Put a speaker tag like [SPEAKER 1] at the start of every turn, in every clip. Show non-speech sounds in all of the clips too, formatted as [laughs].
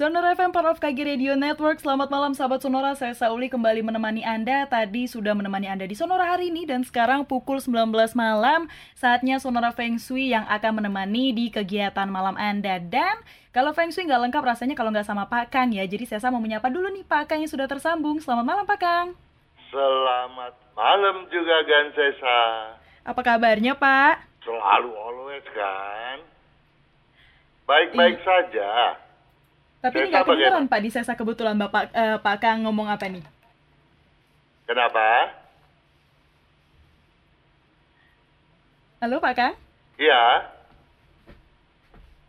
[SPEAKER 1] Sonora FM part of KG Radio Network. Selamat malam sahabat Sonora. Saya Sauli kembali menemani Anda. Tadi sudah menemani Anda di Sonora hari ini dan sekarang pukul 19 malam saatnya Sonora Feng Shui yang akan menemani di kegiatan malam Anda. Dan kalau Feng Shui nggak lengkap rasanya kalau nggak sama Pak Kang ya. Jadi saya mau menyapa dulu nih Pak Kang yang sudah tersambung. Selamat malam Pak Kang.
[SPEAKER 2] Selamat malam juga Gansesa.
[SPEAKER 1] Apa kabarnya Pak?
[SPEAKER 2] Selalu always kan. Baik-baik saja.
[SPEAKER 1] Tapi ini nggak kedengeran? Pak di Sesa kebetulan Bapak eh, Pak Kang ngomong apa nih?
[SPEAKER 2] Kenapa?
[SPEAKER 1] Halo Pak Kang?
[SPEAKER 2] Iya.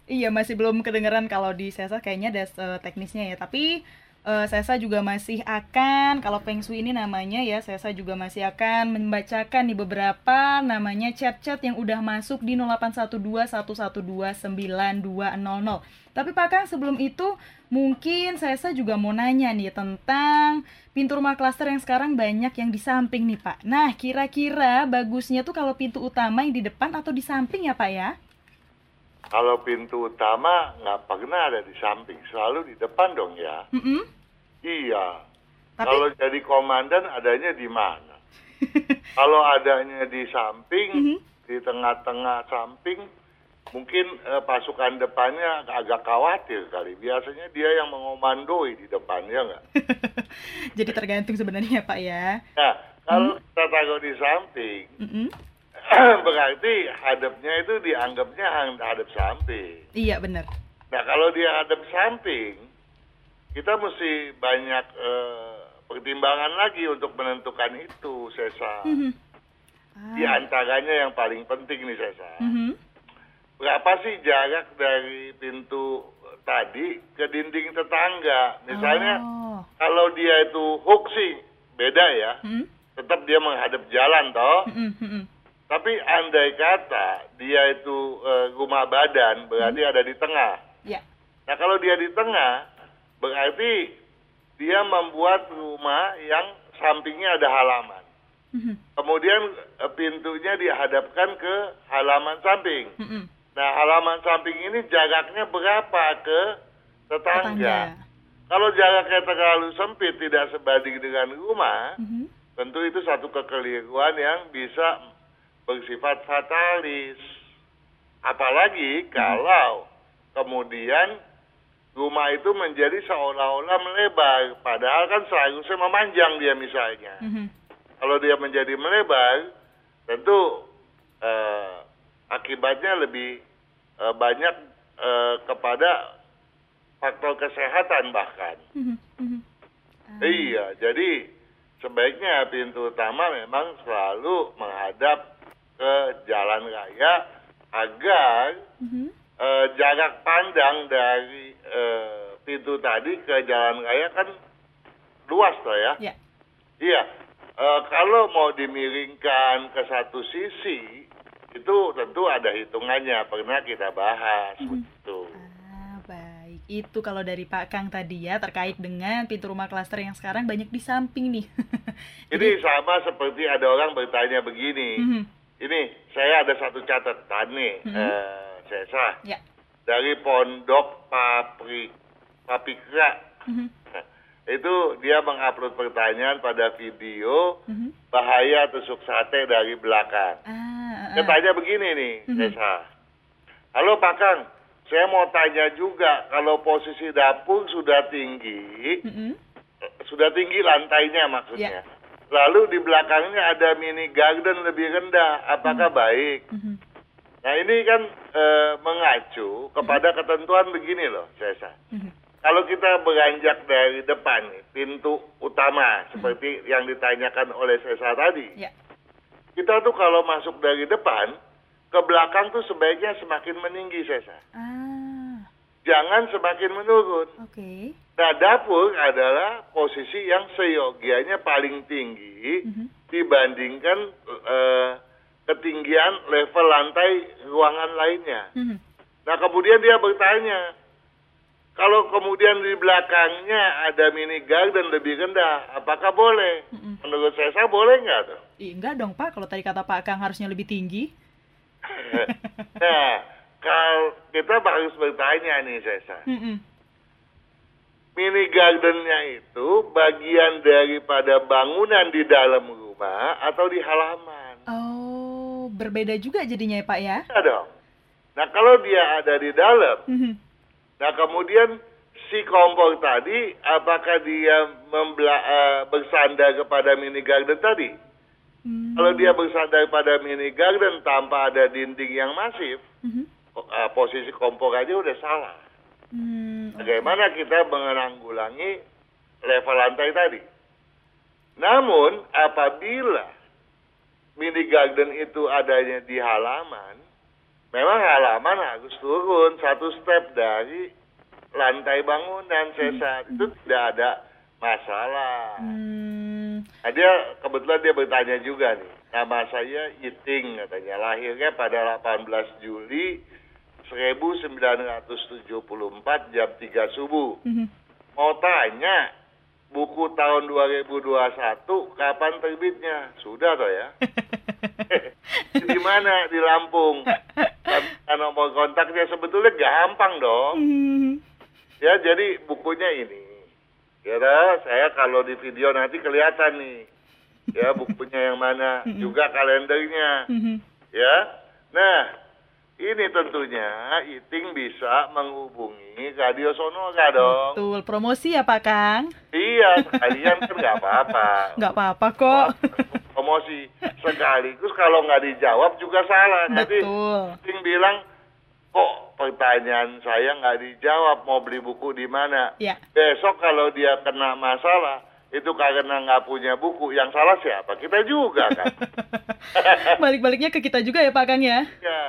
[SPEAKER 1] Iya masih belum kedengeran kalau di Sesa kayaknya ada eh, teknisnya ya. Tapi eh, Sesa juga masih akan kalau Feng Shui ini namanya ya Sesa juga masih akan membacakan di beberapa namanya chat-chat yang udah masuk di 081211292200. Tapi Pak Kang sebelum itu mungkin Sesa juga mau nanya nih tentang pintu rumah klaster yang sekarang banyak yang di samping nih Pak. Nah kira-kira bagusnya tuh kalau pintu utama yang di depan atau di samping ya Pak ya?
[SPEAKER 2] Kalau pintu utama nggak pernah ada di samping, selalu di depan dong ya.
[SPEAKER 1] Mm-mm.
[SPEAKER 2] Iya.
[SPEAKER 1] Tapi-
[SPEAKER 2] Kalau jadi komandan adanya di mana? [laughs] Kalau adanya di samping,
[SPEAKER 1] Mhm.
[SPEAKER 2] di tengah-tengah samping, mungkin eh, pasukan depannya agak khawatir kali. Biasanya dia yang mengomandoi di depannya nggak? [laughs]
[SPEAKER 1] Jadi tergantung sebenarnya Pak ya.
[SPEAKER 2] Nah, kalau
[SPEAKER 1] Hmm.
[SPEAKER 2] kita taruh di samping,
[SPEAKER 1] Mm-mm. [coughs]
[SPEAKER 2] berarti hadapnya itu dianggapnya hadap samping.
[SPEAKER 1] Iya benar.
[SPEAKER 2] Nah, kalau dia hadap samping, kita mesti banyak eh, pertimbangan lagi untuk menentukan itu, Sesa.
[SPEAKER 1] Mhm.
[SPEAKER 2] Di antaranya yang paling penting nih, Sesa.
[SPEAKER 1] Mhm.
[SPEAKER 2] Berapa sih jarak dari pintu tadi ke dinding tetangga? Misalnya,
[SPEAKER 1] Oh.
[SPEAKER 2] kalau dia itu hook sih, beda ya.
[SPEAKER 1] Mhm.
[SPEAKER 2] Tetap dia menghadap jalan, toh.
[SPEAKER 1] Mhm, mhm.
[SPEAKER 2] Tapi andai kata dia itu eh, rumah badan, berarti ada di tengah.
[SPEAKER 1] Ya.
[SPEAKER 2] Nah kalau dia di tengah, berarti dia membuat rumah yang sampingnya ada halaman.
[SPEAKER 1] Mhm.
[SPEAKER 2] Kemudian eh, pintunya dihadapkan ke halaman samping.
[SPEAKER 1] Mhm.
[SPEAKER 2] Nah halaman samping ini jaraknya berapa ke tetangga? Kalau jaraknya terlalu sempit tidak sebanding dengan rumah,
[SPEAKER 1] Mhm.
[SPEAKER 2] tentu itu satu kekeliruan yang bisa bersifat fatalis. Apalagi kalau kemudian rumah itu menjadi seolah-olah melebar, padahal kan seharusnya memanjang dia misalnya.
[SPEAKER 1] Mhm.
[SPEAKER 2] Kalau dia menjadi melebar, tentu eh, akibatnya lebih eh, banyak eh, kepada faktor kesehatan bahkan.
[SPEAKER 1] Mhm. Mhm.
[SPEAKER 2] Iya, jadi sebaiknya pintu utama memang selalu menghadap ke jalan raya agar
[SPEAKER 1] Mhm.
[SPEAKER 2] eh, jarak pandang dari eh, pintu tadi ke jalan raya kan luas toh ya.
[SPEAKER 1] Ya.
[SPEAKER 2] Iya, Eh, kalau mau dimiringkan ke satu sisi itu tentu ada hitungannya pernah kita bahas begitu.
[SPEAKER 1] Ah, baik. Itu kalau dari Pak Kang tadi ya terkait dengan pintu rumah klaster yang sekarang banyak di samping nih. [laughs]
[SPEAKER 2] Ini sama seperti ada orang bertanya begini.
[SPEAKER 1] Mhm.
[SPEAKER 2] Ini saya ada satu catatan nih,
[SPEAKER 1] Mhm.
[SPEAKER 2] eh, Sesa,
[SPEAKER 1] Ya.
[SPEAKER 2] dari Pondok Papri Papikra. Nah, [laughs] itu dia mengupload pertanyaan pada video
[SPEAKER 1] Mhm.
[SPEAKER 2] bahaya tusuk sate dari belakang.
[SPEAKER 1] Ah, ah, ah.
[SPEAKER 2] tanya begini nih,
[SPEAKER 1] Mhm.
[SPEAKER 2] Sesa. Halo Pak Kang, saya mau tanya juga kalau posisi dapur sudah tinggi,
[SPEAKER 1] Mhm.
[SPEAKER 2] eh, sudah tinggi lantainya maksudnya.
[SPEAKER 1] Ya.
[SPEAKER 2] Lalu di belakangnya ada mini garden lebih rendah, apakah baik?
[SPEAKER 1] Mhm.
[SPEAKER 2] Nah ini kan eh, mengacu kepada ketentuan begini loh, Sesa.
[SPEAKER 1] Mhm.
[SPEAKER 2] Kalau kita beranjak dari depan, pintu utama seperti yang ditanyakan oleh Sesa tadi,
[SPEAKER 1] Ya.
[SPEAKER 2] kita tuh kalau masuk dari depan ke belakang tuh sebaiknya semakin meninggi, Sesa.
[SPEAKER 1] Ah,
[SPEAKER 2] Jangan semakin menurun.
[SPEAKER 1] oke.
[SPEAKER 2] Nah dapur adalah posisi yang seyogianya paling tinggi
[SPEAKER 1] Mhm.
[SPEAKER 2] dibandingkan eh, ketinggian level lantai ruangan lainnya.
[SPEAKER 1] Mhm.
[SPEAKER 2] Nah kemudian dia bertanya, kalau kemudian di belakangnya ada mini garden lebih rendah, apakah boleh?
[SPEAKER 1] Mm-mm.
[SPEAKER 2] Menurut saya, saya boleh nggak tuh?
[SPEAKER 1] Ih, enggak dong Pak, kalau tadi kata Pak Kang harusnya lebih tinggi. [laughs]
[SPEAKER 2] nah, kalau kita harus bertanya nih Sesa,
[SPEAKER 1] Mm-mm.
[SPEAKER 2] Mini gardennya itu bagian daripada bangunan di dalam rumah atau di halaman.
[SPEAKER 1] Oh, berbeda juga jadinya ya Pak ya?
[SPEAKER 2] Iya dong. Nah kalau dia ada di dalam,
[SPEAKER 1] Mhm.
[SPEAKER 2] nah kemudian si kompor tadi, apakah dia membela- eh, bersandar kepada mini garden tadi?
[SPEAKER 1] Hmm.
[SPEAKER 2] Kalau dia bersandar pada mini garden tanpa ada dinding yang masif, eh, posisi kompor aja udah salah.
[SPEAKER 1] Hmm,
[SPEAKER 2] Bagaimana kita menanggulangi level lantai tadi? Namun apabila mini garden itu adanya di halaman, memang halaman harus turun satu step dari lantai bangunan sesa itu tidak ada masalah.
[SPEAKER 1] Hmm,
[SPEAKER 2] Nah, dia kebetulan dia bertanya juga nih. Nama saya Iting katanya. Lahirnya pada 18 Juli 1974 jam 3 subuh.
[SPEAKER 1] mhm.
[SPEAKER 2] Mau tanya buku tahun 2021 kapan terbitnya? Sudah toh ya? [laughs] di mana? Di Lampung. Dan nomor kontaknya sebetulnya gampang dong.
[SPEAKER 1] Hmm.
[SPEAKER 2] Ya, jadi bukunya ini. Kira saya kalau di video nanti kelihatan nih. Ya, bukunya yang mana. Juga kalendernya.
[SPEAKER 1] Mhm.
[SPEAKER 2] Ya. Nah, ini tentunya Iting bisa menghubungi Radio Sonora dong.
[SPEAKER 1] Betul, promosi ya Pak Kang?
[SPEAKER 2] Iya, sekalian kan nggak apa-apa. [laughs]
[SPEAKER 1] Nggak apa-apa kok. [laughs]
[SPEAKER 2] Promosi sekaligus kalau nggak dijawab juga salah. Nanti
[SPEAKER 1] Betul.
[SPEAKER 2] Iting bilang, kok pertanyaan saya nggak dijawab, mau beli buku di mana?
[SPEAKER 1] Ya.
[SPEAKER 2] Besok kalau dia kena masalah, itu karena nggak punya buku. Yang salah siapa? Kita juga kan. [laughs]
[SPEAKER 1] Balik-baliknya ke kita juga ya Pak Kang ya?
[SPEAKER 2] ya.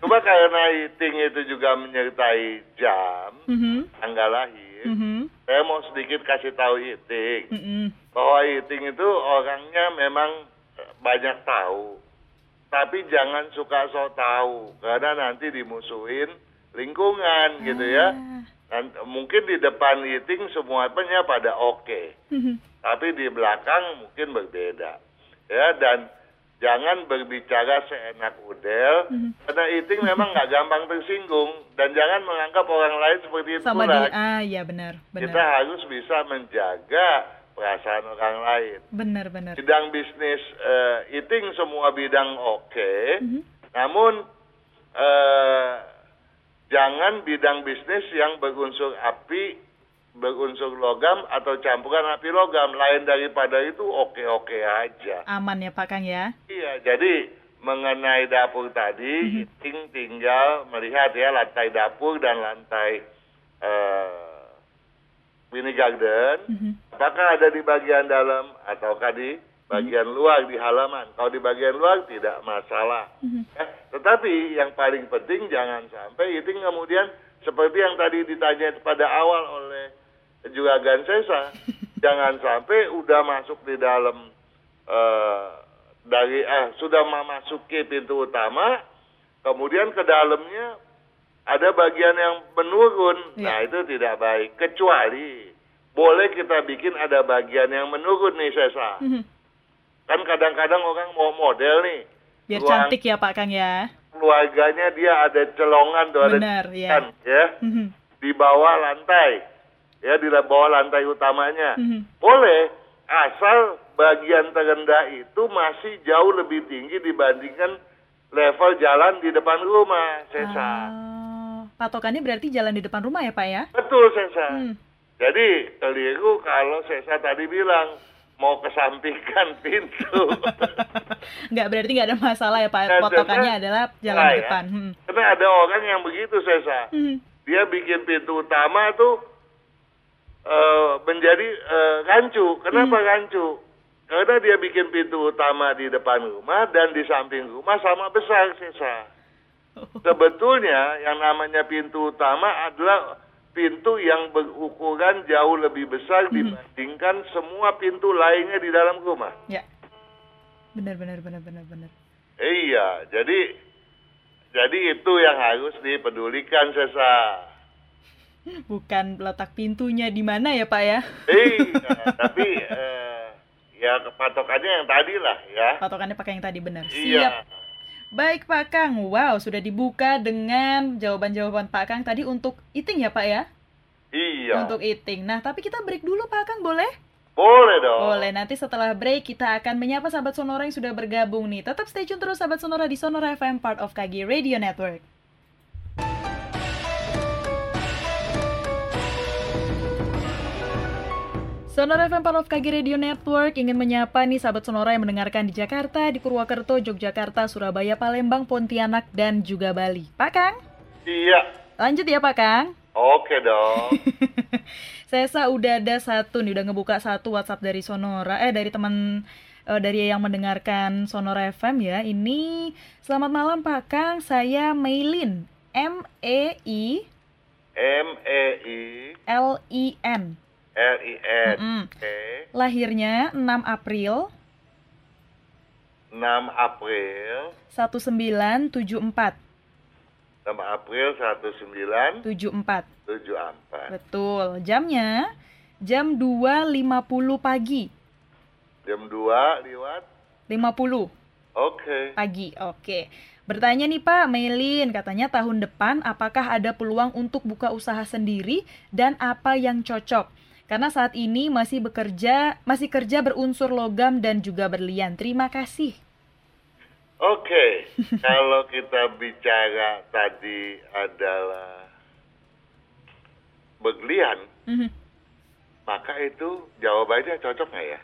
[SPEAKER 2] Cuma karena Iting itu juga menyertai jam,
[SPEAKER 1] Mhm.
[SPEAKER 2] tanggal lahir,
[SPEAKER 1] Mhm.
[SPEAKER 2] saya mau sedikit kasih tahu Iting.
[SPEAKER 1] Mhm.
[SPEAKER 2] Bahwa Iting itu orangnya memang eh, banyak tahu. Tapi jangan suka sok tahu. Karena nanti dimusuhin lingkungan gitu ya. Dan mungkin di depan Iting semuanya pada oke.
[SPEAKER 1] Mhm.
[SPEAKER 2] tapi di belakang mungkin berbeda. Ya, dan jangan berbicara seenak udel,
[SPEAKER 1] Mhm.
[SPEAKER 2] karena Iting memang nggak gampang tersinggung, dan jangan menganggap orang lain seperti itu
[SPEAKER 1] Sama ah ya benar,
[SPEAKER 2] Kita
[SPEAKER 1] benar.
[SPEAKER 2] harus bisa menjaga perasaan orang lain.
[SPEAKER 1] Benar, benar.
[SPEAKER 2] Bidang bisnis eh, Iting semua bidang oke,
[SPEAKER 1] Mhm.
[SPEAKER 2] namun eh, jangan bidang bisnis yang berunsur api, berunsur logam atau campuran api logam. Lain daripada itu oke-oke aja.
[SPEAKER 1] Aman ya Pak Kang ya?
[SPEAKER 2] Iya, jadi mengenai dapur tadi, Iting tinggal melihat ya lantai dapur dan lantai eh, mini garden.
[SPEAKER 1] Mhm.
[SPEAKER 2] Apakah ada di bagian dalam ataukah di bagian luar di halaman? Kalau di bagian luar tidak masalah. Ya, tetapi yang paling penting jangan sampai itu kemudian seperti yang tadi ditanya pada awal oleh Juragan Sesa, [laughs] jangan sampai udah masuk di dalam eh, dari eh sudah memasuki pintu utama, kemudian ke dalamnya ada bagian yang menurun.
[SPEAKER 1] Iya.
[SPEAKER 2] Nah, itu tidak baik. Kecuali boleh kita bikin ada bagian yang menurun nih Sesa.
[SPEAKER 1] Mhm.
[SPEAKER 2] Kan kadang-kadang orang mau model nih.
[SPEAKER 1] Biar
[SPEAKER 2] ruang
[SPEAKER 1] cantik ya Pak Kang ya?
[SPEAKER 2] keluarganya dia ada celongan tuh ada
[SPEAKER 1] Benar, ya.
[SPEAKER 2] kan, ya
[SPEAKER 1] Mhm.
[SPEAKER 2] di bawah lantai ya di bawah lantai utamanya
[SPEAKER 1] Mhm.
[SPEAKER 2] boleh asal bagian terendah itu masih jauh lebih tinggi dibandingkan level jalan di depan rumah Sesa
[SPEAKER 1] Ah, patokannya berarti jalan di depan rumah ya Pak ya?
[SPEAKER 2] betul Sesa
[SPEAKER 1] Hmm.
[SPEAKER 2] jadi keliru kalau Sesa tadi bilang mau kesampingkan [laughs] pintu
[SPEAKER 1] Nggak berarti nggak ada masalah ya Pak.
[SPEAKER 2] Nah,
[SPEAKER 1] Potokannya
[SPEAKER 2] Sesa-
[SPEAKER 1] adalah jalan
[SPEAKER 2] Nah,
[SPEAKER 1] di
[SPEAKER 2] ya.
[SPEAKER 1] depan. Hmm.
[SPEAKER 2] karena ada orang yang begitu Sesa
[SPEAKER 1] Mhm.
[SPEAKER 2] dia bikin pintu utama tuh eh, menjadi eh, rancu. Kenapa rancu? Karena dia bikin pintu utama di depan rumah dan di samping rumah sama besar sisa. Sebetulnya yang namanya pintu utama adalah pintu yang berukuran jauh lebih besar dibandingkan semua pintu lainnya di dalam rumah.
[SPEAKER 1] Ya. Benar benar benar benar benar.
[SPEAKER 2] Iya, jadi jadi itu yang harus dipedulikan Sesa. [laughs]
[SPEAKER 1] Bukan letak pintunya di mana ya Pak ya?
[SPEAKER 2] Iya, [laughs] tapi eh, ya patokannya yang tadi lah ya.
[SPEAKER 1] Patokannya pakai yang tadi benar.
[SPEAKER 2] Iya.
[SPEAKER 1] Siap. Baik Pak Kang, wow sudah dibuka dengan jawaban-jawaban Pak Kang tadi untuk eating ya Pak ya?
[SPEAKER 2] Iya.
[SPEAKER 1] untuk eating. Nah, tapi kita break dulu Pak Kang, boleh?
[SPEAKER 2] Boleh dong.
[SPEAKER 1] Boleh, nanti setelah break kita akan menyapa sahabat Sonora yang sudah bergabung nih. Tetap stay tune terus sahabat Sonora di Sonora FM, part of KG Radio Network. Sonora FM Part of KG Radio Network ingin menyapa nih sahabat Sonora yang mendengarkan di Jakarta, di Purwakarta, Yogyakarta, Surabaya, Palembang, Pontianak, dan juga Bali. Pak Kang,
[SPEAKER 2] Iya.
[SPEAKER 1] lanjut ya Pak Kang.
[SPEAKER 2] Oke dong. [laughs]
[SPEAKER 1] Saya udah ada satu nih, udah ngebuka satu WhatsApp dari Sonora, eh dari teman eh, dari yang mendengarkan Sonora FM ya. Ini selamat malam Pak Kang, saya Mailin. M E I
[SPEAKER 2] M E I
[SPEAKER 1] L I N.
[SPEAKER 2] L I N.
[SPEAKER 1] Mm-mm.
[SPEAKER 2] Oke.
[SPEAKER 1] Lahirnya 6 April
[SPEAKER 2] 6 April
[SPEAKER 1] 1974.
[SPEAKER 2] 6 April 1974.
[SPEAKER 1] 74. Betul. Jamnya jam 2.50 pagi.
[SPEAKER 2] Jam 2 lewat.
[SPEAKER 1] 50
[SPEAKER 2] Oke.
[SPEAKER 1] pagi. Oke. Bertanya nih Pak Melin, katanya tahun depan apakah ada peluang untuk buka usaha sendiri dan apa yang cocok? Karena saat ini masih bekerja, masih kerja berunsur logam dan juga berlian. Terima kasih.
[SPEAKER 2] Oke. [laughs] Kalau kita bicara tadi adalah berlian,
[SPEAKER 1] Mhm.
[SPEAKER 2] maka itu jawabannya cocok nggak ya?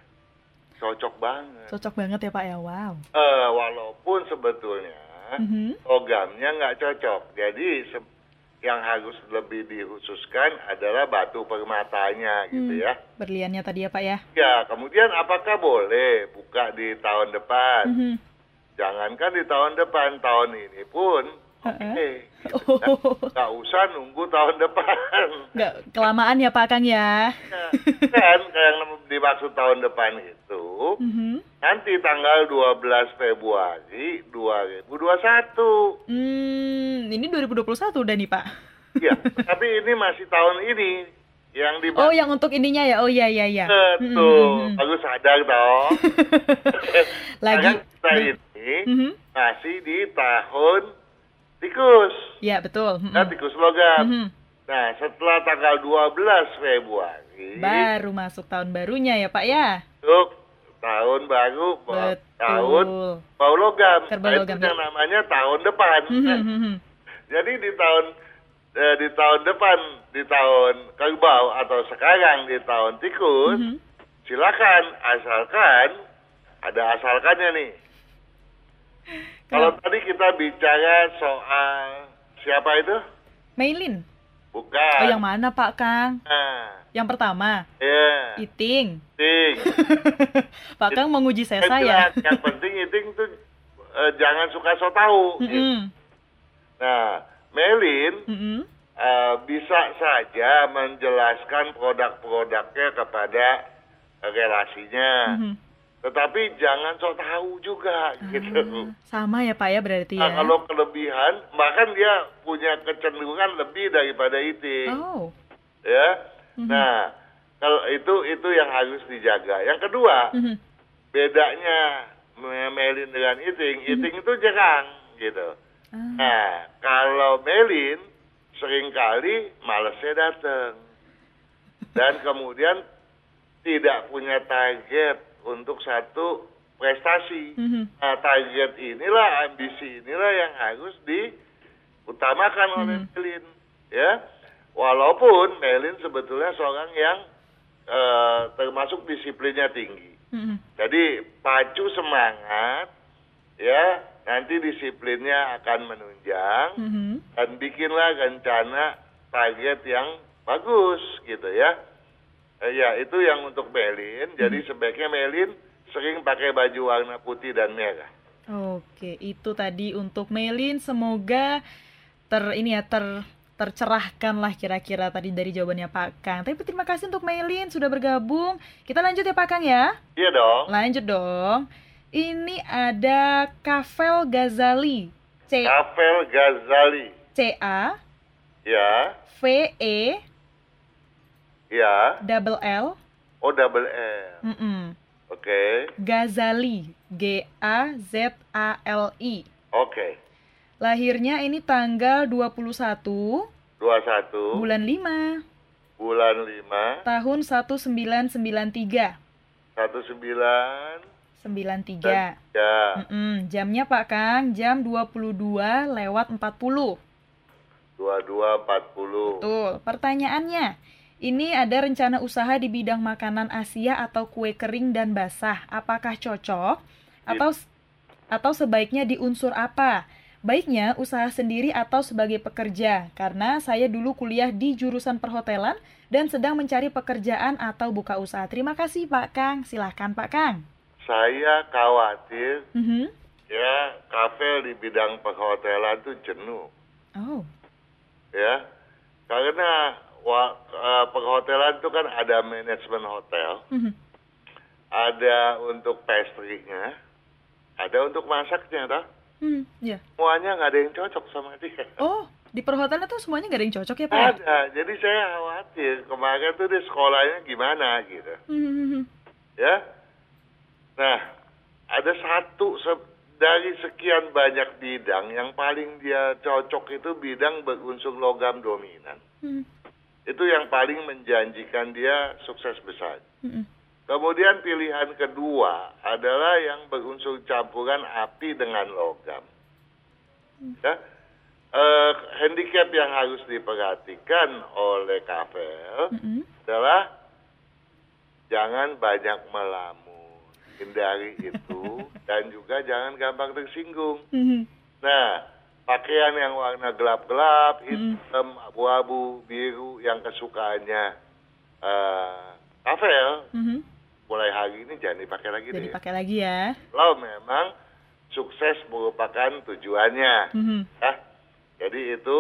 [SPEAKER 2] Cocok banget.
[SPEAKER 1] Cocok banget ya Pak ya. Wow.
[SPEAKER 2] Eh, walaupun sebetulnya
[SPEAKER 1] Mhm.
[SPEAKER 2] logamnya nggak cocok. Jadi se- yang harus lebih dikhususkan adalah batu permatanya gitu
[SPEAKER 1] Hmm.
[SPEAKER 2] ya.
[SPEAKER 1] Berliannya tadi ya Pak ya.
[SPEAKER 2] Ya, kemudian apakah boleh buka di tahun depan?
[SPEAKER 1] Mhm.
[SPEAKER 2] Jangankan di tahun depan, tahun ini pun oke.
[SPEAKER 1] Heeh.
[SPEAKER 2] gitu.
[SPEAKER 1] Oh,
[SPEAKER 2] Nggak usah nunggu tahun depan.
[SPEAKER 1] nggak kelamaan ya Pak Kang ya.
[SPEAKER 2] Nah, kan yang dimaksud tahun depan itu
[SPEAKER 1] Mhm.
[SPEAKER 2] nanti tanggal 12 Februari 2021.
[SPEAKER 1] Hmm, ini 2021 udah nih Pak.
[SPEAKER 2] Ya, tapi ini masih tahun ini yang di
[SPEAKER 1] Oh, yang untuk ininya ya. Oh iya iya iya.
[SPEAKER 2] Betul,
[SPEAKER 1] mhm.
[SPEAKER 2] bagus sadar dong. [laughs]
[SPEAKER 1] Lagi.
[SPEAKER 2] Karena kita ini
[SPEAKER 1] Mhm.
[SPEAKER 2] masih di tahun tikus,
[SPEAKER 1] Ya, betul. Mhm.
[SPEAKER 2] ya tikus logam.
[SPEAKER 1] Mhm.
[SPEAKER 2] Nah, setelah tanggal 12 Februari,
[SPEAKER 1] Baru masuk tahun barunya ya Pak ya.
[SPEAKER 2] masuk tahun baru, ba- tahun
[SPEAKER 1] Betul.
[SPEAKER 2] bau logam.
[SPEAKER 1] Kerbau
[SPEAKER 2] Nah,
[SPEAKER 1] logam,
[SPEAKER 2] itu yang namanya tahun depan.
[SPEAKER 1] Mhm, mhm.
[SPEAKER 2] Jadi di tahun eh, di tahun depan, di tahun kerbau atau sekarang di tahun tikus,
[SPEAKER 1] Mhm.
[SPEAKER 2] silakan asalkan ada asalkannya nih. Kalau
[SPEAKER 1] Kenapa?
[SPEAKER 2] tadi kita bicara soal siapa itu?
[SPEAKER 1] Mailin.
[SPEAKER 2] Bukan.
[SPEAKER 1] Oh, yang mana Pak Kang?
[SPEAKER 2] Nah,
[SPEAKER 1] Yang pertama,
[SPEAKER 2] ya,
[SPEAKER 1] Iting.
[SPEAKER 2] ting. [laughs]
[SPEAKER 1] Pak Kang menguji saya ya.
[SPEAKER 2] jelas, Yang penting iting tuh eh, jangan suka so tahu.
[SPEAKER 1] Mhm.
[SPEAKER 2] Nah, Melin
[SPEAKER 1] Mhm.
[SPEAKER 2] eh, bisa saja menjelaskan produk-produknya kepada eh, relasinya.
[SPEAKER 1] Mhm.
[SPEAKER 2] Tetapi jangan sok tahu juga gitu.
[SPEAKER 1] Ah, sama ya Pak ya berarti
[SPEAKER 2] Nah,
[SPEAKER 1] ya.
[SPEAKER 2] kalau kelebihan, bahkan dia punya kecenderungan lebih daripada itu,
[SPEAKER 1] Oh.
[SPEAKER 2] ya.
[SPEAKER 1] Mhm.
[SPEAKER 2] Nah, kalau itu itu yang harus dijaga. Yang kedua,
[SPEAKER 1] Mhm.
[SPEAKER 2] bedanya me- melin dengan iting,
[SPEAKER 1] Hmm.
[SPEAKER 2] iting itu jerang gitu.
[SPEAKER 1] Ah.
[SPEAKER 2] Nah, kalau melin sering kali malesnya datang dan kemudian tidak punya target untuk satu prestasi.
[SPEAKER 1] Mhm.
[SPEAKER 2] Nah, target inilah, ambisi inilah yang harus diutamakan oleh
[SPEAKER 1] Mhm.
[SPEAKER 2] Melin, ya. Walaupun Melin sebetulnya seorang yang eh, termasuk disiplinnya tinggi.
[SPEAKER 1] Mhm.
[SPEAKER 2] Jadi pacu semangat, ya. Nanti disiplinnya akan menunjang
[SPEAKER 1] Mhm.
[SPEAKER 2] dan bikinlah rencana target yang bagus, gitu ya. Eh, ya itu yang untuk Melin. Jadi sebaiknya Melin sering pakai baju warna putih dan merah.
[SPEAKER 1] Oke, itu tadi untuk Melin semoga ter ini ya ter tercerahkan lah kira-kira tadi dari jawabannya Pak Kang. Tapi terima kasih untuk Melin sudah bergabung. Kita lanjut ya Pak Kang ya.
[SPEAKER 2] Iya dong.
[SPEAKER 1] Lanjut dong. Ini ada Kavel Ghazali. C
[SPEAKER 2] Rafael Ghazali.
[SPEAKER 1] C A
[SPEAKER 2] Ya,
[SPEAKER 1] V E
[SPEAKER 2] ya.
[SPEAKER 1] double L.
[SPEAKER 2] Oh double L.
[SPEAKER 1] Mm-mm.
[SPEAKER 2] Oke,
[SPEAKER 1] Ghazali. G A Z A L I.
[SPEAKER 2] oke.
[SPEAKER 1] Lahirnya ini tanggal 21
[SPEAKER 2] 21
[SPEAKER 1] bulan 5.
[SPEAKER 2] bulan 5
[SPEAKER 1] tahun 1993.
[SPEAKER 2] 19
[SPEAKER 1] 93.
[SPEAKER 2] ya
[SPEAKER 1] Mm-mm. Jamnya Pak Kang, jam 22 lewat 40.
[SPEAKER 2] 2240.
[SPEAKER 1] Betul. Pertanyaannya, ini ada rencana usaha di bidang makanan Asia atau kue kering dan basah. Apakah cocok atau atau sebaiknya di unsur apa? Baiknya usaha sendiri atau sebagai pekerja, karena saya dulu kuliah di jurusan perhotelan dan sedang mencari pekerjaan atau buka usaha. Terima kasih Pak Kang. Silahkan Pak Kang.
[SPEAKER 2] Saya khawatir
[SPEAKER 1] Mhm.
[SPEAKER 2] ya kafe di bidang perhotelan itu jenuh
[SPEAKER 1] Oh.
[SPEAKER 2] ya. Karena wa, eh, perhotelan itu kan ada manajemen hotel,
[SPEAKER 1] Mhm.
[SPEAKER 2] ada untuk pastry-nya, ada untuk masaknya, toh.
[SPEAKER 1] Hmm, ya.
[SPEAKER 2] Semuanya nggak ada yang cocok sama dia.
[SPEAKER 1] Oh, di perhotelan tuh semuanya nggak ada yang cocok ya Pak? ya?
[SPEAKER 2] Ada, jadi saya khawatir kemarin tuh di sekolahnya gimana gitu,
[SPEAKER 1] Mhm.
[SPEAKER 2] ya. Nah, ada satu se- dari sekian banyak bidang yang paling dia cocok itu bidang berunsur logam dominan.
[SPEAKER 1] Mhm.
[SPEAKER 2] Itu yang paling menjanjikan dia sukses besar.
[SPEAKER 1] Mhm.
[SPEAKER 2] Kemudian pilihan kedua adalah yang berunsur campuran api dengan logam. Ya, eh, handicap yang harus diperhatikan oleh Kavel
[SPEAKER 1] Mhm.
[SPEAKER 2] adalah jangan banyak melamun, hindari itu, [laughs] dan juga jangan gampang tersinggung.
[SPEAKER 1] Mhm.
[SPEAKER 2] Nah, pakaian yang warna gelap-gelap, hitam, abu-abu, biru yang kesukaannya eh Kavel,
[SPEAKER 1] Mhm.
[SPEAKER 2] mulai hari ini jangan dipakai lagi
[SPEAKER 1] Jadi
[SPEAKER 2] deh.
[SPEAKER 1] pakai lagi ya.
[SPEAKER 2] Kalau memang sukses merupakan tujuannya,
[SPEAKER 1] Mhm.
[SPEAKER 2] ya. Jadi itu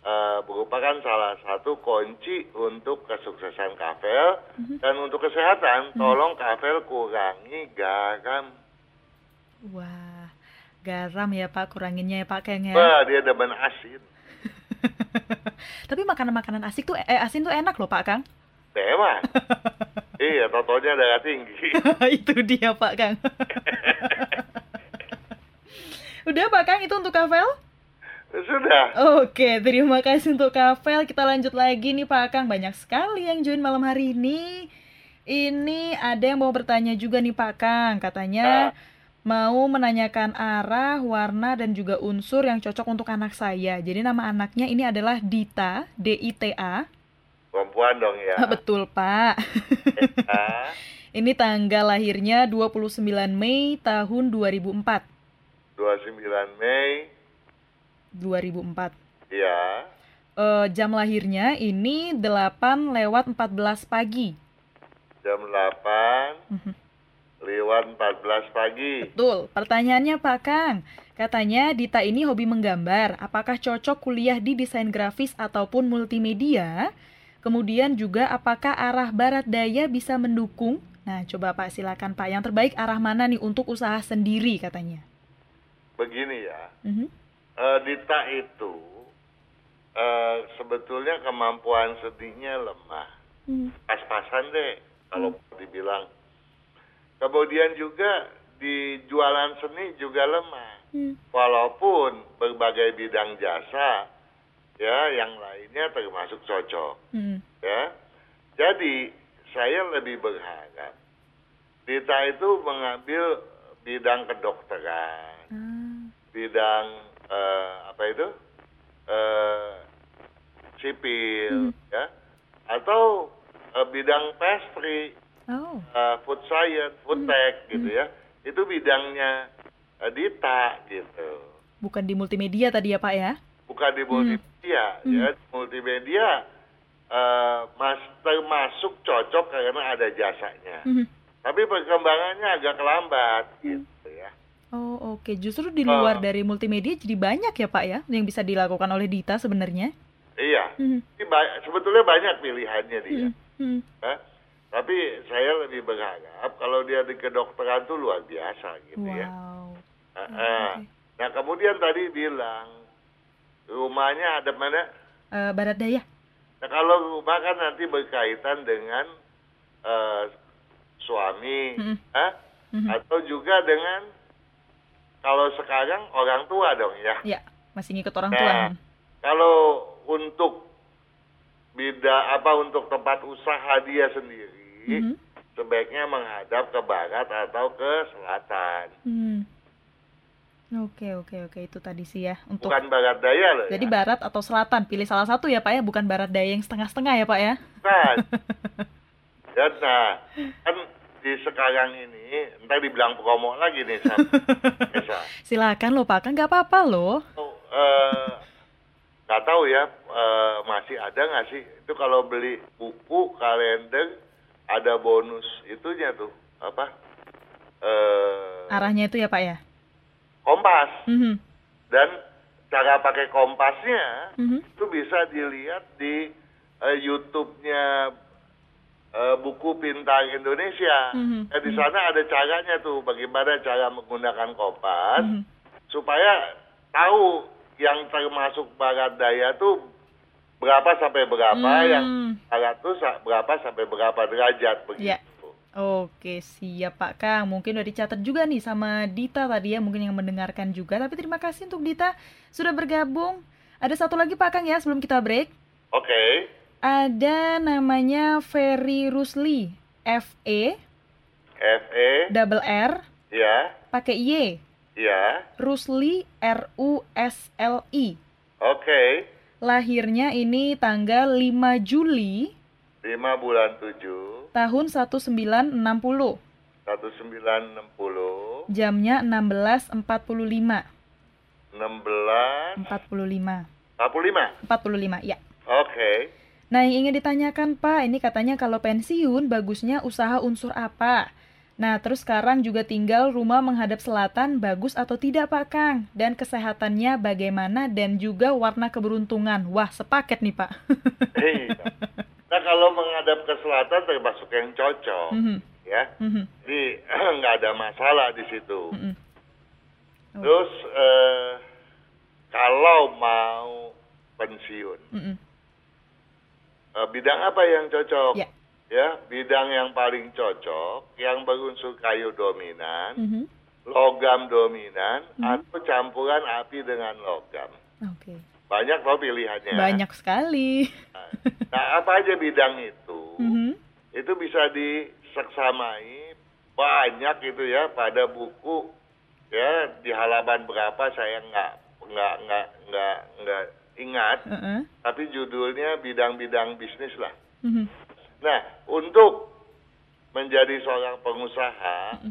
[SPEAKER 2] eh, merupakan salah satu kunci untuk kesuksesan Kavel dan untuk kesehatan. Tolong Kavel kurangi garam.
[SPEAKER 1] Wah, garam ya Pak, kuranginnya ya Pak Keng ya.
[SPEAKER 2] Wah, dia demen asin. [laughs]
[SPEAKER 1] Tapi makanan-makanan asik tuh eh asin tuh enak loh Pak Kang.
[SPEAKER 2] Memang. [laughs] iya, totonya darah tinggi. [laughs]
[SPEAKER 1] itu dia Pak Kang. Udah Pak Kang itu untuk Kavel?
[SPEAKER 2] Sudah.
[SPEAKER 1] Oke, terima kasih untuk Kavel. Kita lanjut lagi nih Pak Kang. Banyak sekali yang join malam hari ini. Ini ada yang mau bertanya juga nih Pak Kang. Katanya mau menanyakan arah, warna, dan juga unsur yang cocok untuk anak saya. Jadi nama anaknya ini adalah Dita, D-I-T-A.
[SPEAKER 2] Perempuan dong ya. [laughs]
[SPEAKER 1] Betul Pak. [laughs] Ini tanggal lahirnya 29 Mei tahun 2004.
[SPEAKER 2] 29 Mei.
[SPEAKER 1] 2004.
[SPEAKER 2] Ya.
[SPEAKER 1] Eh, jam lahirnya ini 8 lewat 14 pagi.
[SPEAKER 2] Jam 8
[SPEAKER 1] Mhm.
[SPEAKER 2] Lewat 14 pagi.
[SPEAKER 1] Betul. Pertanyaannya Pak Kang, katanya Dita ini hobi menggambar. Apakah cocok kuliah di desain grafis ataupun multimedia? Kemudian juga apakah arah barat daya bisa mendukung? Nah, coba Pak silakan Pak. Yang terbaik arah mana nih untuk usaha sendiri katanya?
[SPEAKER 2] Begini ya.
[SPEAKER 1] Mhm.
[SPEAKER 2] Eh, Dita itu eh, sebetulnya kemampuan seninya lemah.
[SPEAKER 1] Hmm.
[SPEAKER 2] Pas-pasan deh kalau dibilang. Kemudian juga di jualan seni juga lemah.
[SPEAKER 1] Hmm.
[SPEAKER 2] Walaupun berbagai bidang jasa ya yang lainnya termasuk cocok
[SPEAKER 1] Hmm.
[SPEAKER 2] ya. Jadi saya lebih berharap Dita itu mengambil bidang kedokteran,
[SPEAKER 1] Ah.
[SPEAKER 2] bidang eh, apa itu eh, sipil, ya, atau eh, bidang pastry,
[SPEAKER 1] Oh.
[SPEAKER 2] eh, food science, food tech gitu ya. Itu bidangnya eh, Dita gitu.
[SPEAKER 1] Bukan di multimedia tadi ya Pak ya?
[SPEAKER 2] Bukan di multimedia, ya. Multimedia eh, mas termasuk cocok karena ada jasanya.
[SPEAKER 1] Mhm.
[SPEAKER 2] Tapi perkembangannya agak lambat gitu ya.
[SPEAKER 1] Oh oke, justru di luar
[SPEAKER 2] Ah.
[SPEAKER 1] dari multimedia jadi banyak ya Pak ya yang bisa dilakukan oleh Dita sebenarnya.
[SPEAKER 2] Iya. Ini ba- sebetulnya banyak pilihannya dia.
[SPEAKER 1] Mhm. Mhm.
[SPEAKER 2] ya. Tapi saya lebih berharap kalau dia di kedokteran tuh luar biasa gitu ya.
[SPEAKER 1] Wow.
[SPEAKER 2] Ah, ah. Nah kemudian tadi bilang rumahnya ada mana?
[SPEAKER 1] Eh, barat daya.
[SPEAKER 2] Nah kalau rumah kan nanti berkaitan dengan eh, suami,
[SPEAKER 1] Mhm.
[SPEAKER 2] ah,
[SPEAKER 1] Mhm.
[SPEAKER 2] atau juga dengan kalau sekarang orang tua dong ya.
[SPEAKER 1] Ya, masih ngikut orang tua.
[SPEAKER 2] Nah, kalau untuk bida apa untuk tempat usaha dia sendiri
[SPEAKER 1] Mhm.
[SPEAKER 2] sebaiknya menghadap ke barat atau ke selatan.
[SPEAKER 1] Hmm. Oke, oke, oke. Itu tadi sih ya. Untuk
[SPEAKER 2] Bukan barat daya loh.
[SPEAKER 1] jadi
[SPEAKER 2] ya.
[SPEAKER 1] barat atau selatan, pilih salah satu ya, Pak ya, bukan barat daya yang setengah-setengah ya, Pak ya.
[SPEAKER 2] Bukan. [laughs] Dan nah, kan di sekarang ini, entar dibilang promo lagi nih Esa. [laughs]
[SPEAKER 1] Silakan loh, Pak. Kan nggak apa-apa loh.
[SPEAKER 2] Oh, nggak tahu ya eh, masih ada nggak sih itu kalau beli buku kalender ada bonus itunya tuh apa eh
[SPEAKER 1] Arahnya itu ya, Pak ya.
[SPEAKER 2] kompas
[SPEAKER 1] Mhm.
[SPEAKER 2] dan cara pakai kompasnya
[SPEAKER 1] Mhm.
[SPEAKER 2] itu bisa dilihat di eh, YouTube-nya eh, buku pintar Indonesia.
[SPEAKER 1] Mhm.
[SPEAKER 2] Eh, di sana ada caranya tuh bagaimana cara menggunakan kompas
[SPEAKER 1] Mhm.
[SPEAKER 2] supaya tahu yang termasuk barat daya tuh berapa sampai berapa,
[SPEAKER 1] Hmm.
[SPEAKER 2] yang barat tuh sa- berapa sampai berapa derajat begitu.
[SPEAKER 1] Ya. Oke, siap Pak Kang. Mungkin udah dicatat juga nih sama Dita tadi ya, mungkin yang mendengarkan juga. Tapi terima kasih untuk Dita sudah bergabung. Ada satu lagi Pak Kang ya sebelum kita break.
[SPEAKER 2] Oke,
[SPEAKER 1] Ada namanya Ferry Rusli. F E
[SPEAKER 2] FE,
[SPEAKER 1] double R
[SPEAKER 2] ya,
[SPEAKER 1] pakai Y.
[SPEAKER 2] ya,
[SPEAKER 1] Rusli R U S L I.
[SPEAKER 2] oke,
[SPEAKER 1] Lahirnya ini tanggal 5 Juli
[SPEAKER 2] 5 bulan 7,
[SPEAKER 1] tahun 1960.
[SPEAKER 2] 1960,
[SPEAKER 1] Jamnya 16.45.
[SPEAKER 2] 16,
[SPEAKER 1] 45.
[SPEAKER 2] 45,
[SPEAKER 1] 45, ya.
[SPEAKER 2] oke.
[SPEAKER 1] Nah, yang ingin ditanyakan Pak, ini katanya kalau pensiun bagusnya usaha unsur apa? Nah, terus sekarang juga tinggal rumah menghadap selatan, bagus atau tidak Pak Kang? Dan kesehatannya bagaimana dan juga warna keberuntungan. Wah, sepaket nih Pak. [laughs]
[SPEAKER 2] Iya. Nah kalau menghadap ke selatan termasuk yang cocok,
[SPEAKER 1] Mhm,
[SPEAKER 2] ya.
[SPEAKER 1] mhm,
[SPEAKER 2] Jadi [clears throat] nggak ada masalah di situ.
[SPEAKER 1] mhm. Oh.
[SPEAKER 2] Terus eh, kalau mau pensiun,
[SPEAKER 1] Mhm.
[SPEAKER 2] eh, bidang apa yang cocok?
[SPEAKER 1] Ya.
[SPEAKER 2] Ya, bidang yang paling cocok, yang berunsur kayu dominan,
[SPEAKER 1] Mhm.
[SPEAKER 2] logam dominan,
[SPEAKER 1] Mhm.
[SPEAKER 2] atau campuran api dengan logam.
[SPEAKER 1] Oke.
[SPEAKER 2] Banyak loh pilihannya.
[SPEAKER 1] Banyak sekali.
[SPEAKER 2] Nah, apa aja bidang itu?
[SPEAKER 1] Mhm.
[SPEAKER 2] Itu bisa diseksamai banyak itu ya pada buku ya di halaman berapa saya nggak nggak nggak nggak nggak ingat
[SPEAKER 1] Heeh.
[SPEAKER 2] tapi judulnya bidang-bidang bisnis lah.
[SPEAKER 1] Mhm.
[SPEAKER 2] Nah untuk menjadi seorang pengusaha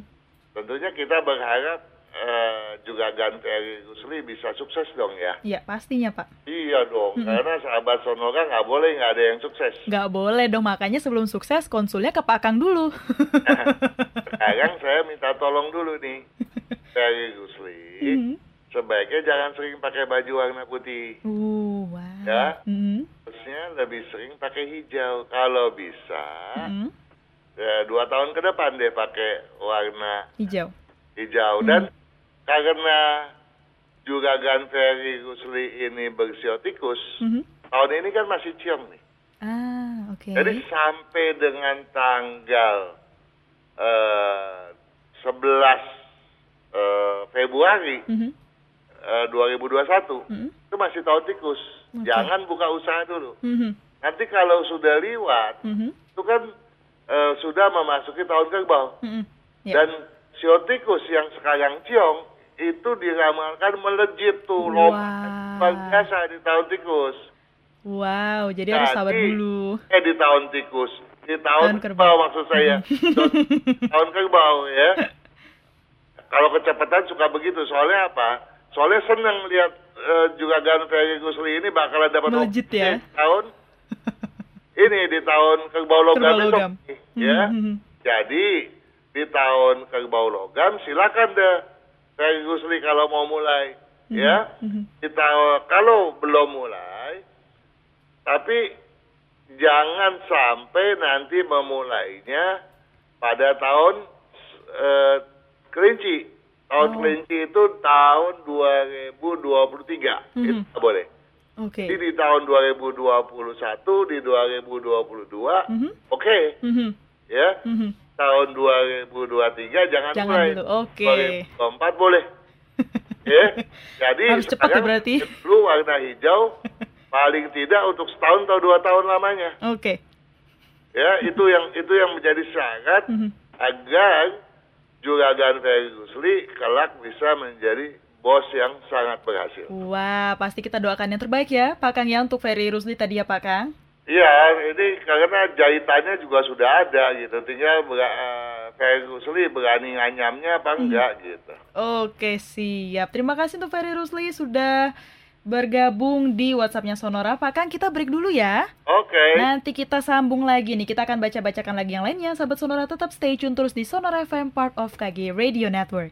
[SPEAKER 2] tentunya kita berharap eh, juga Ganteri Rusli bisa sukses dong ya.
[SPEAKER 1] Ya, pastinya Pak.
[SPEAKER 2] Iya dong,
[SPEAKER 1] Mhm.
[SPEAKER 2] karena sahabat Sonora nggak boleh nggak ada yang sukses.
[SPEAKER 1] Nggak boleh dong, makanya sebelum sukses konsulnya ke Pak Kang dulu. [laughs]
[SPEAKER 2] Sekarang saya minta tolong dulu nih [laughs] dari Rusli.
[SPEAKER 1] Mhm.
[SPEAKER 2] Sebaiknya jangan sering pakai baju warna putih.
[SPEAKER 1] Uh, wah.
[SPEAKER 2] Ya.
[SPEAKER 1] Mhm.
[SPEAKER 2] Harusnya lebih sering pakai hijau. Kalau bisa,
[SPEAKER 1] Mhm.
[SPEAKER 2] ya, dua tahun ke depan deh pakai warna
[SPEAKER 1] Hijau.
[SPEAKER 2] hijau. Dan karena juga Ganteri Rusli ini bersiotikus,
[SPEAKER 1] Mhm.
[SPEAKER 2] tahun ini kan masih ciong nih.
[SPEAKER 1] Ah, oke.
[SPEAKER 2] Jadi sampai dengan tanggal eh, 11 eh, Februari
[SPEAKER 1] Mhm.
[SPEAKER 2] eh, 2021
[SPEAKER 1] Mhm.
[SPEAKER 2] itu masih tahun tikus.
[SPEAKER 1] Oke.
[SPEAKER 2] Jangan buka usaha dulu.
[SPEAKER 1] Mhm.
[SPEAKER 2] Nanti kalau sudah liwat,
[SPEAKER 1] Mhm.
[SPEAKER 2] itu kan eh, sudah memasuki tahun kerbau.
[SPEAKER 1] Mhm. Ya.
[SPEAKER 2] Dan siotikus yang sekarang ciong itu diramalkan melejit tuh
[SPEAKER 1] Wah.
[SPEAKER 2] lompat biasa di tahun tikus.
[SPEAKER 1] Wow, jadi harus sabar dulu.
[SPEAKER 2] Eh di tahun tikus, di
[SPEAKER 1] Tahun
[SPEAKER 2] tahun,
[SPEAKER 1] kerbau.
[SPEAKER 2] kerbau maksud saya. tahun kerbau ya. [laughs] Kalau kecepatan suka begitu, soalnya apa? Soalnya seneng lihat eh, juga Gan Ferry Gusli ini bakalan dapat
[SPEAKER 1] Melejit ya.
[SPEAKER 2] tahun [laughs] ini di tahun kerbau logam
[SPEAKER 1] Kerbau
[SPEAKER 2] itu, ya.
[SPEAKER 1] Mhm.
[SPEAKER 2] Jadi di tahun kerbau logam silakan deh Ferry Gusli kalau mau mulai, ya.
[SPEAKER 1] Mhm.
[SPEAKER 2] Di tahun kalau belum mulai, tapi jangan sampai nanti memulainya pada tahun eh, kelinci. Tahun
[SPEAKER 1] Oh.
[SPEAKER 2] kelinci itu tahun 2023.
[SPEAKER 1] Mhm.
[SPEAKER 2] Itu nggak boleh.
[SPEAKER 1] Oke.
[SPEAKER 2] Jadi di tahun 2021, di 2022,
[SPEAKER 1] Mhm.
[SPEAKER 2] oke,
[SPEAKER 1] Mhm.
[SPEAKER 2] ya.
[SPEAKER 1] Mhm.
[SPEAKER 2] Tahun 2023 jangan,
[SPEAKER 1] Jangan
[SPEAKER 2] mulai.
[SPEAKER 1] dulu, oke.
[SPEAKER 2] 2024 boleh. [laughs] ya. Jadi
[SPEAKER 1] Harus cepat ya berarti. [laughs]
[SPEAKER 2] dulu warna hijau [laughs] paling tidak untuk setahun atau dua tahun lamanya.
[SPEAKER 1] Oke.
[SPEAKER 2] Ya, itu yang itu yang menjadi syarat
[SPEAKER 1] Mhm.
[SPEAKER 2] agar juragan Ferry Rusli kelak bisa menjadi bos yang sangat berhasil.
[SPEAKER 1] Wah, pasti kita doakan yang terbaik ya, Pak Kang ya untuk Ferry Rusli tadi ya, Pak Kang.
[SPEAKER 2] Iya, ini karena jahitannya juga sudah ada gitu. Tinggal ber, eh, Ferry Rusli berani nganyamnya apa enggak gitu.
[SPEAKER 1] Oke, siap. Terima kasih untuk Ferry Rusli sudah bergabung di WhatsAppnya Sonora. Pak Kang, kita break dulu ya.
[SPEAKER 2] Oke.
[SPEAKER 1] Nanti kita sambung lagi nih. Kita akan baca-bacakan lagi yang lainnya. Sahabat Sonora tetap stay tune terus di Sonora FM, part of KG Radio Network.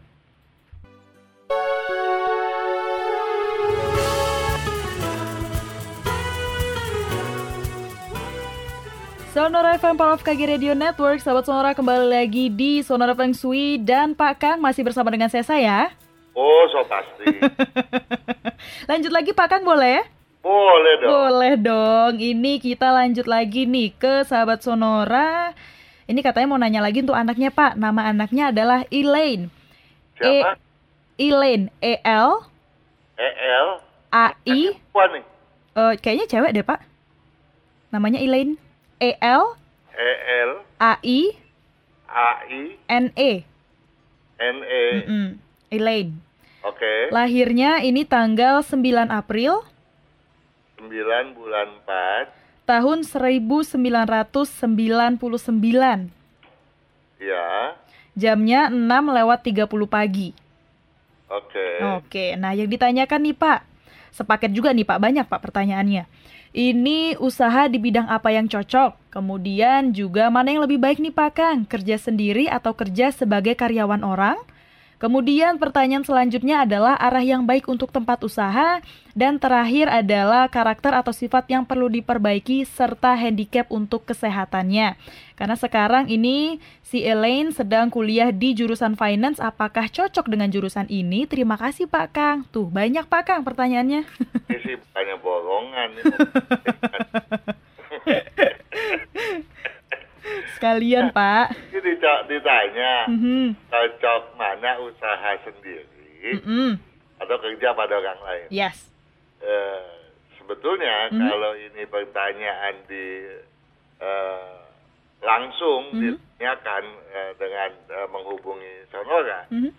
[SPEAKER 1] Sonora FM Part of KG Radio Network Sahabat Sonora kembali lagi di Sonora Feng Shui Dan Pak Kang masih bersama dengan saya saya
[SPEAKER 2] Oh, so pasti. [laughs]
[SPEAKER 1] Lanjut lagi Pak Kang boleh?
[SPEAKER 2] Boleh dong.
[SPEAKER 1] Boleh dong. Ini kita lanjut lagi nih ke sahabat Sonora. Ini katanya mau nanya lagi untuk anaknya Pak. Nama anaknya adalah Elaine.
[SPEAKER 2] Siapa?
[SPEAKER 1] Elaine. E L
[SPEAKER 2] EL.
[SPEAKER 1] A I. Eh, kayaknya cewek deh Pak. Namanya Elaine. E L
[SPEAKER 2] EL.
[SPEAKER 1] A I
[SPEAKER 2] AI.
[SPEAKER 1] N E.
[SPEAKER 2] NE.
[SPEAKER 1] Mm-mm. Elaine.
[SPEAKER 2] Oke.
[SPEAKER 1] Lahirnya ini tanggal 9 April
[SPEAKER 2] 9 bulan 4.
[SPEAKER 1] tahun 1999.
[SPEAKER 2] Ya.
[SPEAKER 1] Jamnya 6 lewat 30 pagi.
[SPEAKER 2] Oke.
[SPEAKER 1] Oke, nah yang ditanyakan nih Pak, sepaket juga nih Pak, banyak Pak pertanyaannya. Ini usaha di bidang apa yang cocok? Kemudian juga mana yang lebih baik nih Pak Kang, kerja sendiri atau kerja sebagai karyawan orang? Kemudian pertanyaan selanjutnya adalah arah yang baik untuk tempat usaha dan terakhir adalah karakter atau sifat yang perlu diperbaiki serta handicap untuk kesehatannya. Karena sekarang ini si Elaine sedang kuliah di jurusan finance, apakah cocok dengan jurusan ini? Terima kasih Pak Kang. Tuh, banyak Pak Kang pertanyaannya.
[SPEAKER 2] Ini sih bukannya borongan. [laughs]
[SPEAKER 1] Sekalian Pak.
[SPEAKER 2] Ini dica- ditanya
[SPEAKER 1] Mhm.
[SPEAKER 2] cocok mana usaha sendiri
[SPEAKER 1] Mm-mm.
[SPEAKER 2] atau kerja pada orang lain.
[SPEAKER 1] Yes.
[SPEAKER 2] Eh, sebetulnya
[SPEAKER 1] Mhm.
[SPEAKER 2] kalau ini pertanyaan di eh, langsung
[SPEAKER 1] Mhm.
[SPEAKER 2] ditanyakan eh, dengan eh, menghubungi Sonora,
[SPEAKER 1] Mhm.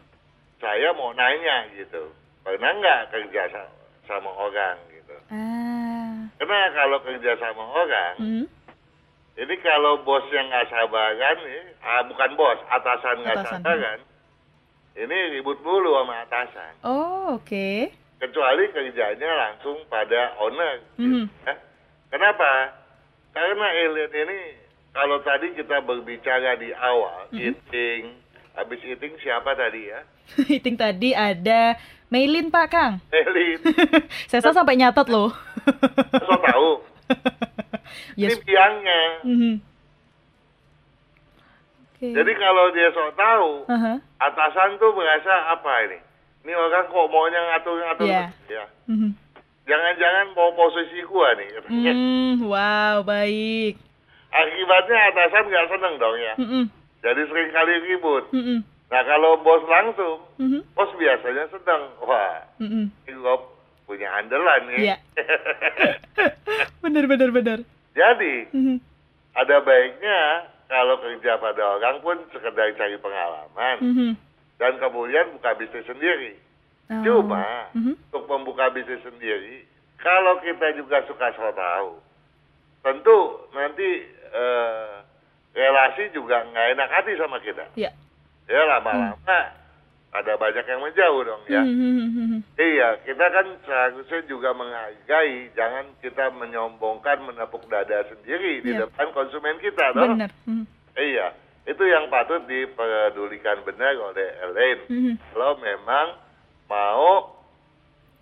[SPEAKER 2] saya mau nanya gitu, pernah nggak kerja sa- sama orang gitu?
[SPEAKER 1] Ah.
[SPEAKER 2] Karena kalau kerja sama orang,
[SPEAKER 1] Mhm.
[SPEAKER 2] Ini kalau bos yang nggak sabaran, eh, ah, bukan bos, atasan nggak sabaran, ini ribut mulu sama atasan.
[SPEAKER 1] Oh, oke.
[SPEAKER 2] kecuali kerjanya langsung pada owner.
[SPEAKER 1] Mhm.
[SPEAKER 2] ya. Kenapa? Karena alien ini kalau tadi kita berbicara di awal,
[SPEAKER 1] Mhm.
[SPEAKER 2] eating, habis eating siapa tadi ya? [laughs]
[SPEAKER 1] Meeting tadi ada Mailin Pak Kang.
[SPEAKER 2] Alien, [laughs]
[SPEAKER 1] Saya sampai nyatet loh.
[SPEAKER 2] so tahu. [laughs]
[SPEAKER 1] yes.
[SPEAKER 2] Ini biangnya.
[SPEAKER 1] Mhm. Oke.
[SPEAKER 2] Jadi kalau dia so tahu,
[SPEAKER 1] Aha.
[SPEAKER 2] atasan tuh merasa apa ini? Ini orang kok maunya ngatur-ngatur.
[SPEAKER 1] Iya.
[SPEAKER 2] Ya.
[SPEAKER 1] Mhm.
[SPEAKER 2] Jangan-jangan mau posisi gua nih.
[SPEAKER 1] Hmm, wow, baik.
[SPEAKER 2] Akibatnya atasan nggak seneng dong ya.
[SPEAKER 1] Mhm.
[SPEAKER 2] Jadi sering kali ribut.
[SPEAKER 1] Mhm.
[SPEAKER 2] Nah kalau bos langsung,
[SPEAKER 1] Mhm.
[SPEAKER 2] bos biasanya sedang, wah ini gua punya andalan nih.
[SPEAKER 1] Iya. [laughs] [laughs] Bener, bener, bener.
[SPEAKER 2] Jadi
[SPEAKER 1] Mhm.
[SPEAKER 2] ada baiknya kalau kerja pada orang pun sekedar cari pengalaman
[SPEAKER 1] Mhm.
[SPEAKER 2] dan kemudian buka bisnis sendiri.
[SPEAKER 1] Oh.
[SPEAKER 2] Cuma
[SPEAKER 1] Mhm.
[SPEAKER 2] untuk membuka bisnis sendiri, kalau kita juga suka so tahu, tentu nanti eh, relasi juga nggak enak hati sama kita.
[SPEAKER 1] Iya.
[SPEAKER 2] Ya lama-lama ada banyak yang menjauh dong ya.
[SPEAKER 1] Mhm, mhm, mhm.
[SPEAKER 2] Iya, kita kan seharusnya juga menghargai, jangan kita menyombongkan, menepuk dada sendiri di
[SPEAKER 1] Iya.
[SPEAKER 2] depan konsumen kita.
[SPEAKER 1] Bener. Mhm.
[SPEAKER 2] Iya, itu yang patut dipedulikan benar oleh Elaine.
[SPEAKER 1] Mhm.
[SPEAKER 2] Kalau memang mau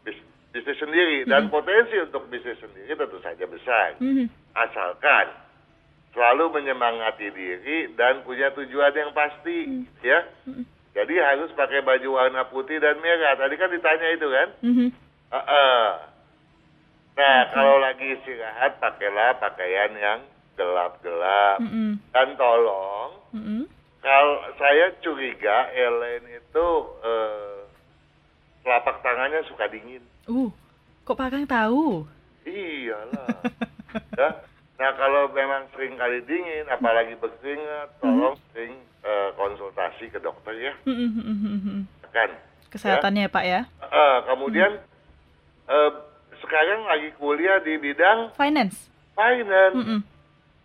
[SPEAKER 2] bis- bisnis sendiri dan potensi untuk bisnis sendiri tentu saja besar, asalkan selalu menyemangati diri dan punya tujuan yang pasti, ya. Jadi harus pakai baju warna putih dan merah. Tadi kan ditanya itu kan?
[SPEAKER 1] Mhm.
[SPEAKER 2] Heeh. Nah, kalau lagi istirahat, pakailah pakaian yang gelap-gelap.
[SPEAKER 1] Mhm.
[SPEAKER 2] Dan tolong,
[SPEAKER 1] Mhm.
[SPEAKER 2] kalau saya curiga Ellen itu eh, telapak tangannya suka dingin.
[SPEAKER 1] Uh, kok Pak Kang tahu?
[SPEAKER 2] Iyalah. [laughs] ya. Nah kalau memang sering kali dingin, apalagi berkeringat, tolong sering eh, konsultasi ke dokter ya,
[SPEAKER 1] Mm-mm, mm-mm, mm-mm.
[SPEAKER 2] kan.
[SPEAKER 1] Kesehatannya ya Pak ya.
[SPEAKER 2] Eh, kemudian eh, sekarang lagi kuliah di bidang
[SPEAKER 1] Finance.
[SPEAKER 2] finance.
[SPEAKER 1] Mm-mm.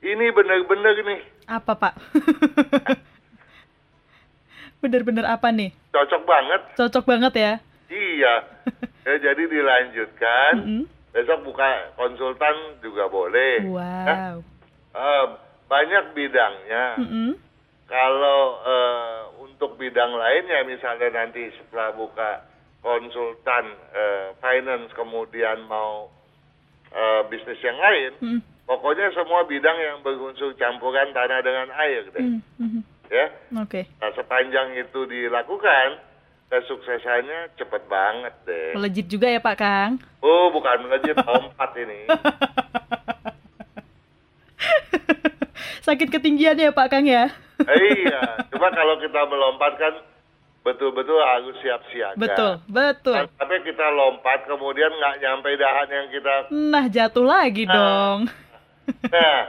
[SPEAKER 2] Ini benar-benar nih
[SPEAKER 1] Apa Pak? [laughs] Bener-bener apa nih?
[SPEAKER 2] cocok banget.
[SPEAKER 1] Cocok banget ya.
[SPEAKER 2] Iya. [laughs] Ya, jadi dilanjutkan.
[SPEAKER 1] Mm-mm.
[SPEAKER 2] Besok buka konsultan juga boleh.
[SPEAKER 1] Wow.
[SPEAKER 2] Eh, banyak bidangnya.
[SPEAKER 1] Mm-mm.
[SPEAKER 2] Kalau eh, untuk bidang lainnya, misalnya nanti setelah buka konsultan eh, finance, kemudian mau eh, bisnis yang lain,
[SPEAKER 1] Mm.
[SPEAKER 2] pokoknya semua bidang yang berunsur campuran tanah dengan air deh,
[SPEAKER 1] Mm, mhm.
[SPEAKER 2] ya.
[SPEAKER 1] Oke.
[SPEAKER 2] Nah, sepanjang itu dilakukan, kesuksesannya cepet banget deh.
[SPEAKER 1] Melejit juga ya Pak Kang.
[SPEAKER 2] Oh, bukan melejit [laughs] lompat ini.
[SPEAKER 1] Sakit ketinggian ya Pak Kang ya.
[SPEAKER 2] Iya, cuma kalau kita melompat kan betul-betul harus siap siaga.
[SPEAKER 1] Betul, betul.
[SPEAKER 2] Kan sampai kita lompat kemudian nggak nyampe dahan yang kita.
[SPEAKER 1] Nah, jatuh lagi
[SPEAKER 2] Nah.
[SPEAKER 1] dong.
[SPEAKER 2] Nah,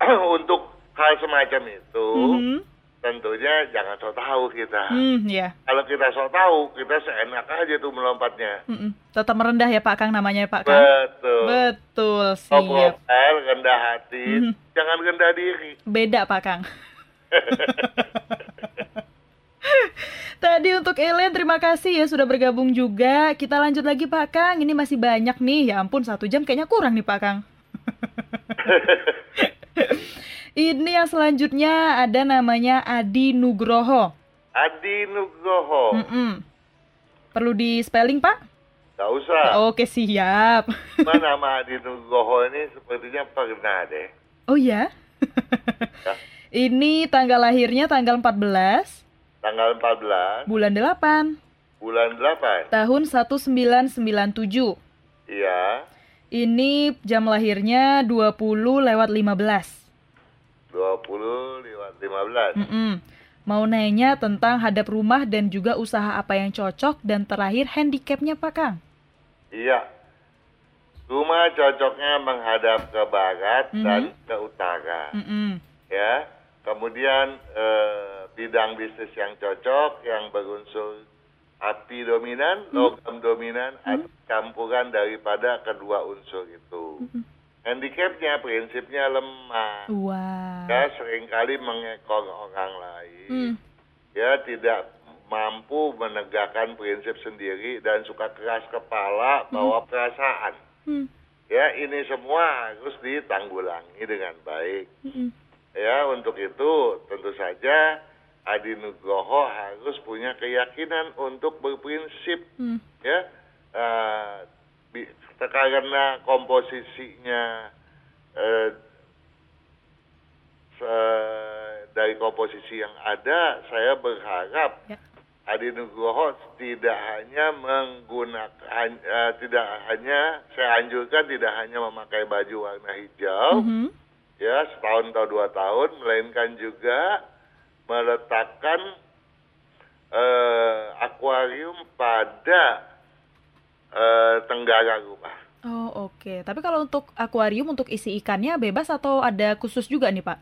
[SPEAKER 2] [clears throat] untuk hal semacam itu
[SPEAKER 1] Mhm.
[SPEAKER 2] tentunya jangan sok tahu kita.
[SPEAKER 1] Hmm, ya.
[SPEAKER 2] Kalau kita sok tahu, kita seenak aja tuh melompatnya.
[SPEAKER 1] Mm-mm. Tetap merendah ya Pak Kang namanya Pak Kang.
[SPEAKER 2] Betul.
[SPEAKER 1] Betul, siap.
[SPEAKER 2] profil, rendah hati,
[SPEAKER 1] Mhm.
[SPEAKER 2] jangan rendah diri.
[SPEAKER 1] Beda Pak Kang. [laughs] Tadi untuk Ellen terima kasih ya sudah bergabung juga. Kita lanjut lagi Pak Kang. Ini masih banyak nih. Ya ampun satu jam kayaknya kurang nih Pak Kang. [laughs] Ini yang selanjutnya ada namanya Adi Nugroho.
[SPEAKER 2] Adi Nugroho,
[SPEAKER 1] Mm-mm. Perlu di spelling Pak?
[SPEAKER 2] nggak usah.
[SPEAKER 1] Oke siap.
[SPEAKER 2] Cuma nama Adi Nugroho ini sepertinya pernah deh.
[SPEAKER 1] Oh ya?
[SPEAKER 2] Ya.
[SPEAKER 1] Ini tanggal lahirnya tanggal 14
[SPEAKER 2] Tanggal 14,
[SPEAKER 1] bulan 8
[SPEAKER 2] bulan 8.
[SPEAKER 1] tahun 1997.
[SPEAKER 2] Iya,
[SPEAKER 1] Ini jam lahirnya 20 lewat 15.
[SPEAKER 2] 20 lewat 15.
[SPEAKER 1] Mm-mm. Mau nanya tentang hadap rumah dan juga usaha apa yang cocok dan terakhir handicapnya Pak Kang.
[SPEAKER 2] Iya. Rumah cocoknya menghadap ke barat
[SPEAKER 1] Mhm.
[SPEAKER 2] dan ke utara.
[SPEAKER 1] Mm-mm.
[SPEAKER 2] Ya. Kemudian eh, bidang bisnis yang cocok yang berunsur api dominan, logam dominan atau campuran daripada kedua unsur itu. Handicapnya prinsipnya lemah.
[SPEAKER 1] Wah.
[SPEAKER 2] Ya sering kali mengekor orang lain.
[SPEAKER 1] Hmm.
[SPEAKER 2] Ya tidak mampu menegakkan prinsip sendiri dan suka keras kepala bawa perasaan.
[SPEAKER 1] Hmm.
[SPEAKER 2] Ya ini semua harus ditanggulangi dengan baik.
[SPEAKER 1] Mm-mm.
[SPEAKER 2] Ya, untuk itu tentu saja Adi Nugroho harus punya keyakinan untuk berprinsip
[SPEAKER 1] Hmm.
[SPEAKER 2] ya. Bi- karena komposisinya se- dari komposisi yang ada, saya berharap
[SPEAKER 1] Ya.
[SPEAKER 2] Adi Nugroho tidak hanya menggunakan eh, tidak hanya saya anjurkan tidak hanya memakai baju warna hijau
[SPEAKER 1] Mhm.
[SPEAKER 2] Ya setahun atau dua tahun, melainkan juga meletakkan eh, akuarium pada eh, tenggara rumah.
[SPEAKER 1] Oh oke. Tapi kalau untuk akuarium untuk isi ikannya bebas atau ada khusus juga nih Pak?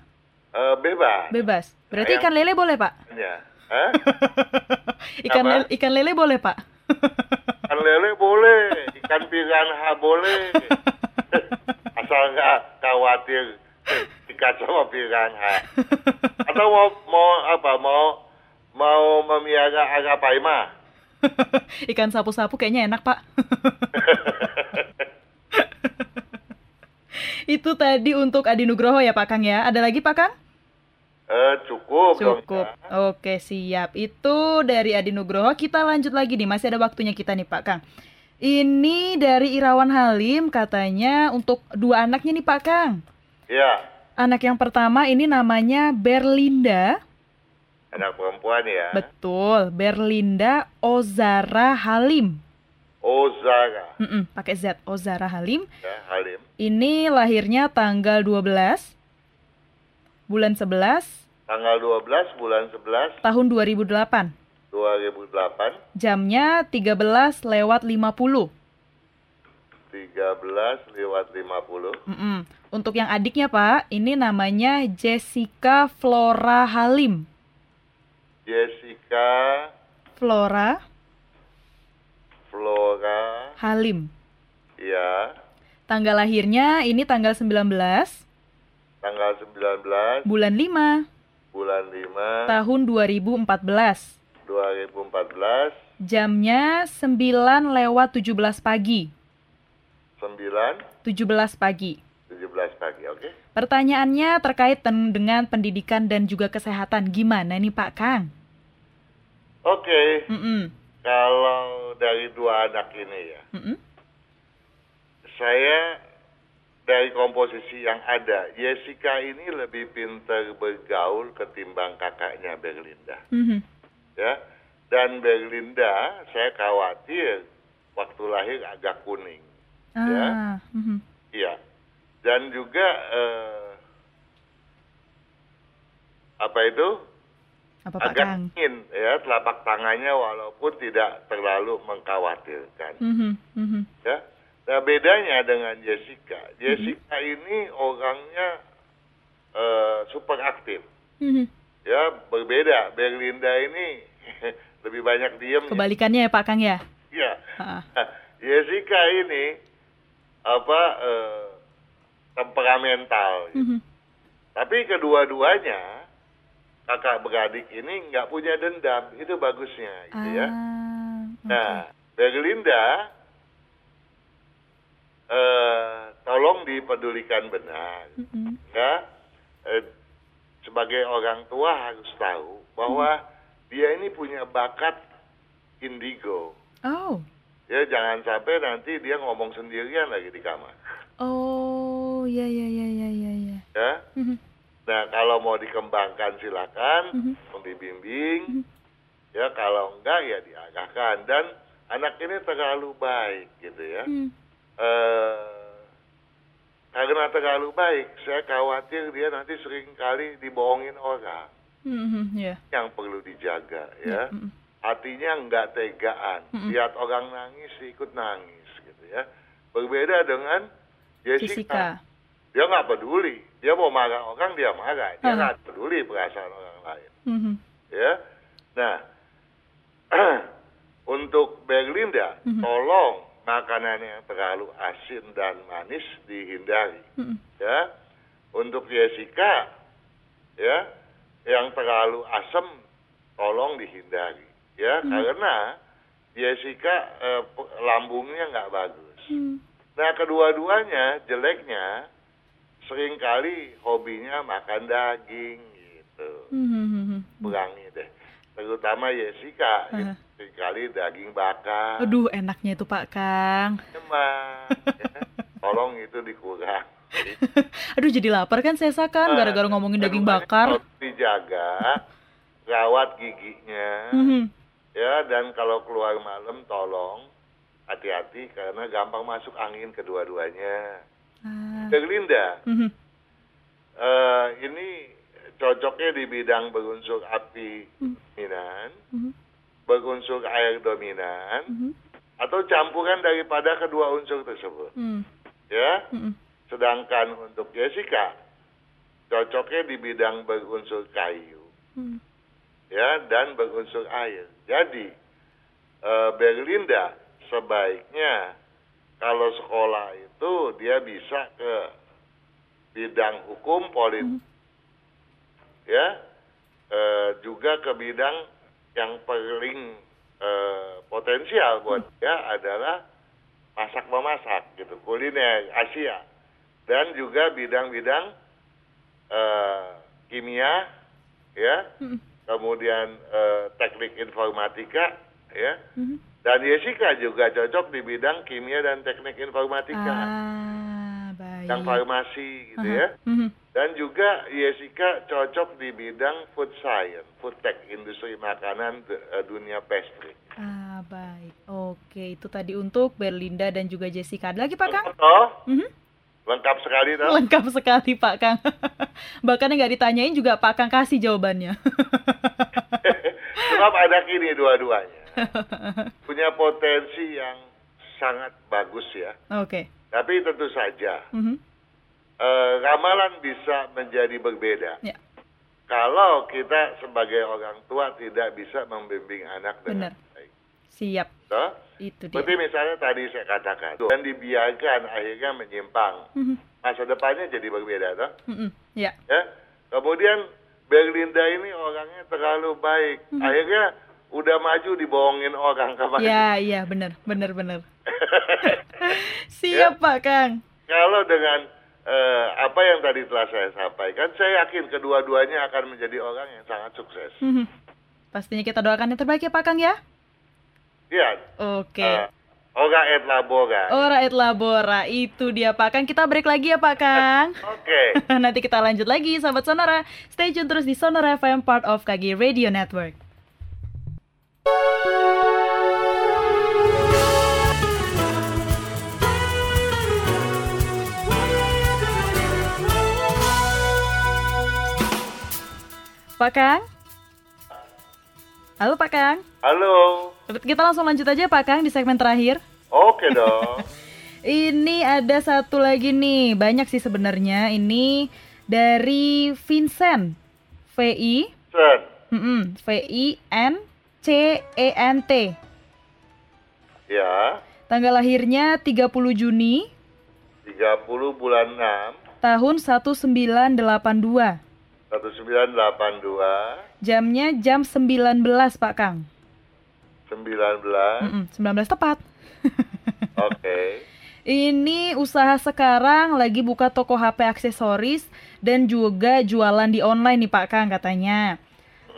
[SPEAKER 2] Eh, bebas.
[SPEAKER 1] Bebas. Berarti
[SPEAKER 2] Sayang.
[SPEAKER 1] ikan lele boleh Pak?
[SPEAKER 2] Ya. Hah? [laughs]
[SPEAKER 1] Ikan lele, ikan lele boleh Pak? [laughs]
[SPEAKER 2] Ikan lele boleh, ikan piranha boleh. [laughs] Asal nggak khawatir ikat sama piranha. Atau mau mau apa? Mau mau memiara arapaima? [laughs]
[SPEAKER 1] ikan sapu-sapu kayaknya enak Pak. [laughs] Itu tadi untuk Adi Nugroho ya Pak Kang ya. Ada lagi Pak Kang?
[SPEAKER 2] Eh, cukup. dong,
[SPEAKER 1] Cukup.
[SPEAKER 2] ya.
[SPEAKER 1] Oke, siap. Itu dari Adi Nugroho. Kita lanjut lagi nih. Masih ada waktunya kita nih, Pak Kang. Ini dari Irawan Halim katanya untuk dua anaknya nih, Pak Kang.
[SPEAKER 2] Ya,
[SPEAKER 1] Anak yang pertama ini namanya Berlinda.
[SPEAKER 2] anak perempuan ya.
[SPEAKER 1] Betul, Berlinda Ozara Halim.
[SPEAKER 2] Ozara,
[SPEAKER 1] Mm-mm, pakai Z, Ozara Halim.
[SPEAKER 2] ya, Halim.
[SPEAKER 1] Ini lahirnya tanggal 12 bulan 11
[SPEAKER 2] Tanggal 12 bulan 11
[SPEAKER 1] tahun 2008.
[SPEAKER 2] 2008.
[SPEAKER 1] Jamnya 13 lewat 50.
[SPEAKER 2] 13 lewat 50.
[SPEAKER 1] Mm-mm. Untuk yang adiknya Pak, ini namanya Jessica Flora Halim.
[SPEAKER 2] Jessica
[SPEAKER 1] Flora
[SPEAKER 2] Flora
[SPEAKER 1] Halim.
[SPEAKER 2] ya
[SPEAKER 1] Tanggal lahirnya ini tanggal 19
[SPEAKER 2] tanggal 19
[SPEAKER 1] bulan 5
[SPEAKER 2] bulan 5
[SPEAKER 1] tahun 2014.
[SPEAKER 2] 2014
[SPEAKER 1] Jamnya 9 lewat 17 pagi.
[SPEAKER 2] 9
[SPEAKER 1] 17 pagi.
[SPEAKER 2] 17 pagi oke
[SPEAKER 1] Pertanyaannya terkait dengan pendidikan dan juga kesehatan. Gimana nih Pak Kang?
[SPEAKER 2] oke
[SPEAKER 1] Mm-mm.
[SPEAKER 2] kalau dari dua anak ini ya
[SPEAKER 1] Mm-mm.
[SPEAKER 2] saya dari komposisi yang ada Jessica ini lebih pintar bergaul ketimbang kakaknya Berlinda
[SPEAKER 1] Mhm.
[SPEAKER 2] ya dan Berlinda saya khawatir waktu lahir agak kuning Ya.
[SPEAKER 1] Ah, mhm.
[SPEAKER 2] iya dan juga eh, apa itu
[SPEAKER 1] Apa Pak
[SPEAKER 2] agak
[SPEAKER 1] Kang?
[SPEAKER 2] dingin ya telapak tangannya walaupun tidak terlalu mengkhawatirkan
[SPEAKER 1] Mhm, mhm.
[SPEAKER 2] ya nah bedanya dengan Jessica Jessica ini orangnya eh, super aktif
[SPEAKER 1] Mhm.
[SPEAKER 2] ya berbeda Berlinda ini [laughs] lebih banyak diem
[SPEAKER 1] Kebalikannya ya Pak Kang ya?
[SPEAKER 2] ya
[SPEAKER 1] Ah,
[SPEAKER 2] Nah, Jessica ini apa eh, temperamental. Gitu.
[SPEAKER 1] mhm.
[SPEAKER 2] tapi kedua-duanya kakak beradik ini nggak punya dendam. Itu bagusnya gitu ya.
[SPEAKER 1] Ah,
[SPEAKER 2] nah Berlinda eh, tolong dipedulikan benar.
[SPEAKER 1] Mhm.
[SPEAKER 2] ya eh, sebagai orang tua harus tahu bahwa dia ini punya bakat indigo.
[SPEAKER 1] Oh,
[SPEAKER 2] ya jangan sampai nanti dia ngomong sendirian lagi di kamar
[SPEAKER 1] oh, ya ya ya ya ya ya.
[SPEAKER 2] ya
[SPEAKER 1] Mhm,
[SPEAKER 2] nah kalau mau dikembangkan silakan
[SPEAKER 1] Mhm.
[SPEAKER 2] mau dibimbing ya kalau enggak ya diarahkan dan anak ini terlalu baik gitu ya
[SPEAKER 1] mhm.
[SPEAKER 2] eh karena terlalu baik saya khawatir dia nanti sering kali dibohongin orang
[SPEAKER 1] Mhm, ya.
[SPEAKER 2] yang perlu dijaga ya
[SPEAKER 1] mhm.
[SPEAKER 2] Hatinya nggak tegaan.
[SPEAKER 1] Mm-mm.
[SPEAKER 2] lihat orang nangis ikut nangis gitu ya. Berbeda dengan Jessica,
[SPEAKER 1] Jessica.
[SPEAKER 2] dia nggak peduli. Dia mau marah orang dia marah. Dia
[SPEAKER 1] Aha.
[SPEAKER 2] nggak peduli perasaan orang lain.
[SPEAKER 1] Mhm,
[SPEAKER 2] ya. Nah [clears throat] untuk Berlinda
[SPEAKER 1] Mhm.
[SPEAKER 2] tolong makanan yang terlalu asin dan manis dihindari.
[SPEAKER 1] Mhm.
[SPEAKER 2] ya. Untuk Jessica ya yang terlalu asam tolong dihindari ya karena Jessica eh, lambungnya nggak bagus
[SPEAKER 1] Hmm.
[SPEAKER 2] nah kedua-duanya jeleknya sering kali hobinya makan daging gitu
[SPEAKER 1] Mhm, mhm.
[SPEAKER 2] kurangi deh terutama Jessica
[SPEAKER 1] Aha.
[SPEAKER 2] sering kali daging bakar
[SPEAKER 1] Aduh, enaknya itu Pak Kang.
[SPEAKER 2] emang ya. tolong itu dikurang [laughs]
[SPEAKER 1] Aduh, jadi lapar kan Sesa kan gara-gara ngomongin daging bakar.
[SPEAKER 2] harus dijaga, rawat giginya,
[SPEAKER 1] Mhm.
[SPEAKER 2] Ya dan kalau keluar malam tolong hati-hati karena gampang masuk angin kedua-duanya.
[SPEAKER 1] Ah.
[SPEAKER 2] Berlinda,
[SPEAKER 1] Mhm.
[SPEAKER 2] eh, ini cocoknya di bidang berunsur api dominan,
[SPEAKER 1] Mhm.
[SPEAKER 2] berunsur air dominan,
[SPEAKER 1] Mhm.
[SPEAKER 2] atau campuran daripada kedua unsur tersebut.
[SPEAKER 1] Mhm.
[SPEAKER 2] Ya,
[SPEAKER 1] Mhm.
[SPEAKER 2] sedangkan untuk Jessica cocoknya di bidang berunsur kayu.
[SPEAKER 1] Mhm.
[SPEAKER 2] Ya dan berunsur air. Jadi eh, Berlinda sebaiknya kalau sekolah itu dia bisa ke bidang hukum politik, ya Eh, juga ke bidang yang paling eh, potensial buat dia adalah masak memasak gitu kuliner Asia dan juga bidang-bidang eh, kimia ya
[SPEAKER 1] Mhm.
[SPEAKER 2] Kemudian eh, teknik informatika ya
[SPEAKER 1] Mhm.
[SPEAKER 2] dan Jessica juga cocok di bidang kimia dan teknik informatika
[SPEAKER 1] Ah, baik.
[SPEAKER 2] yang farmasi gitu
[SPEAKER 1] Aha.
[SPEAKER 2] ya
[SPEAKER 1] Mhm.
[SPEAKER 2] dan juga Jessica cocok di bidang food science food tech industri makanan eh, dunia pastry
[SPEAKER 1] Ah, baik. Oke, itu tadi untuk Berlinda dan juga Jessica. Ada lagi Pak Kang?
[SPEAKER 2] oh
[SPEAKER 1] Mhm.
[SPEAKER 2] Lengkap sekali toh
[SPEAKER 1] Lengkap sekali Pak Kang. [laughs] Bahkan yang nggak ditanyain juga Pak Kang kasih jawabannya. [laughs]
[SPEAKER 2] sebab anak ini dua-duanya [laughs] punya potensi yang sangat bagus ya.
[SPEAKER 1] Oke.
[SPEAKER 2] Tapi tentu saja
[SPEAKER 1] Mhm.
[SPEAKER 2] eh, ramalan bisa menjadi berbeda.
[SPEAKER 1] Ya,
[SPEAKER 2] Kalau kita sebagai orang tua tidak bisa membimbing anak dengan
[SPEAKER 1] Benar. Siap.
[SPEAKER 2] Toh?
[SPEAKER 1] Itu dia.
[SPEAKER 2] Seperti misalnya tadi saya katakan, dan dibiarkan akhirnya menyimpang.
[SPEAKER 1] Mhm.
[SPEAKER 2] Masa depannya jadi berbeda, toh?
[SPEAKER 1] Mhm. Ya.
[SPEAKER 2] Ya. Kemudian Berlinda ini orangnya terlalu baik. Akhirnya udah maju dibohongin orang kemarin.
[SPEAKER 1] Ya, iya benar, benar, benar. [laughs] Siap Pak Kang.
[SPEAKER 2] Kalau dengan eh, apa yang tadi telah saya sampaikan, saya yakin kedua-duanya akan menjadi orang yang sangat sukses.
[SPEAKER 1] Mhm. Pastinya kita doakan yang terbaik ya Pak Kang ya.
[SPEAKER 2] Ya.
[SPEAKER 1] Oke.
[SPEAKER 2] eh, Ora et labora.
[SPEAKER 1] Ora et labora, itu dia Pak Kang. Kita break lagi ya Pak Kang. [laughs]
[SPEAKER 2] Oke. [laughs]
[SPEAKER 1] Nanti kita lanjut lagi sahabat Sonora. Stay tune terus di Sonora FM part of KG Radio Network. Pak Kang? Halo Pak Kang.
[SPEAKER 2] Halo.
[SPEAKER 1] Kita langsung lanjut aja Pak Kang di segmen terakhir.
[SPEAKER 2] Oke dong. [laughs]
[SPEAKER 1] Ini ada satu lagi nih, banyak sih sebenarnya. Ini dari Vincent, V I,
[SPEAKER 2] Sen.
[SPEAKER 1] mm-mm, V I N C E N T.
[SPEAKER 2] Ya.
[SPEAKER 1] Tanggal lahirnya 30 Juni
[SPEAKER 2] 30 bulan 6
[SPEAKER 1] tahun 1982.
[SPEAKER 2] 1982
[SPEAKER 1] Jamnya jam 19 Pak Kang.
[SPEAKER 2] 19
[SPEAKER 1] Mm-mm, 19 tepat. [laughs]
[SPEAKER 2] Oke.
[SPEAKER 1] Ini usaha sekarang lagi buka toko HP aksesoris dan juga jualan di online nih Pak Kang katanya.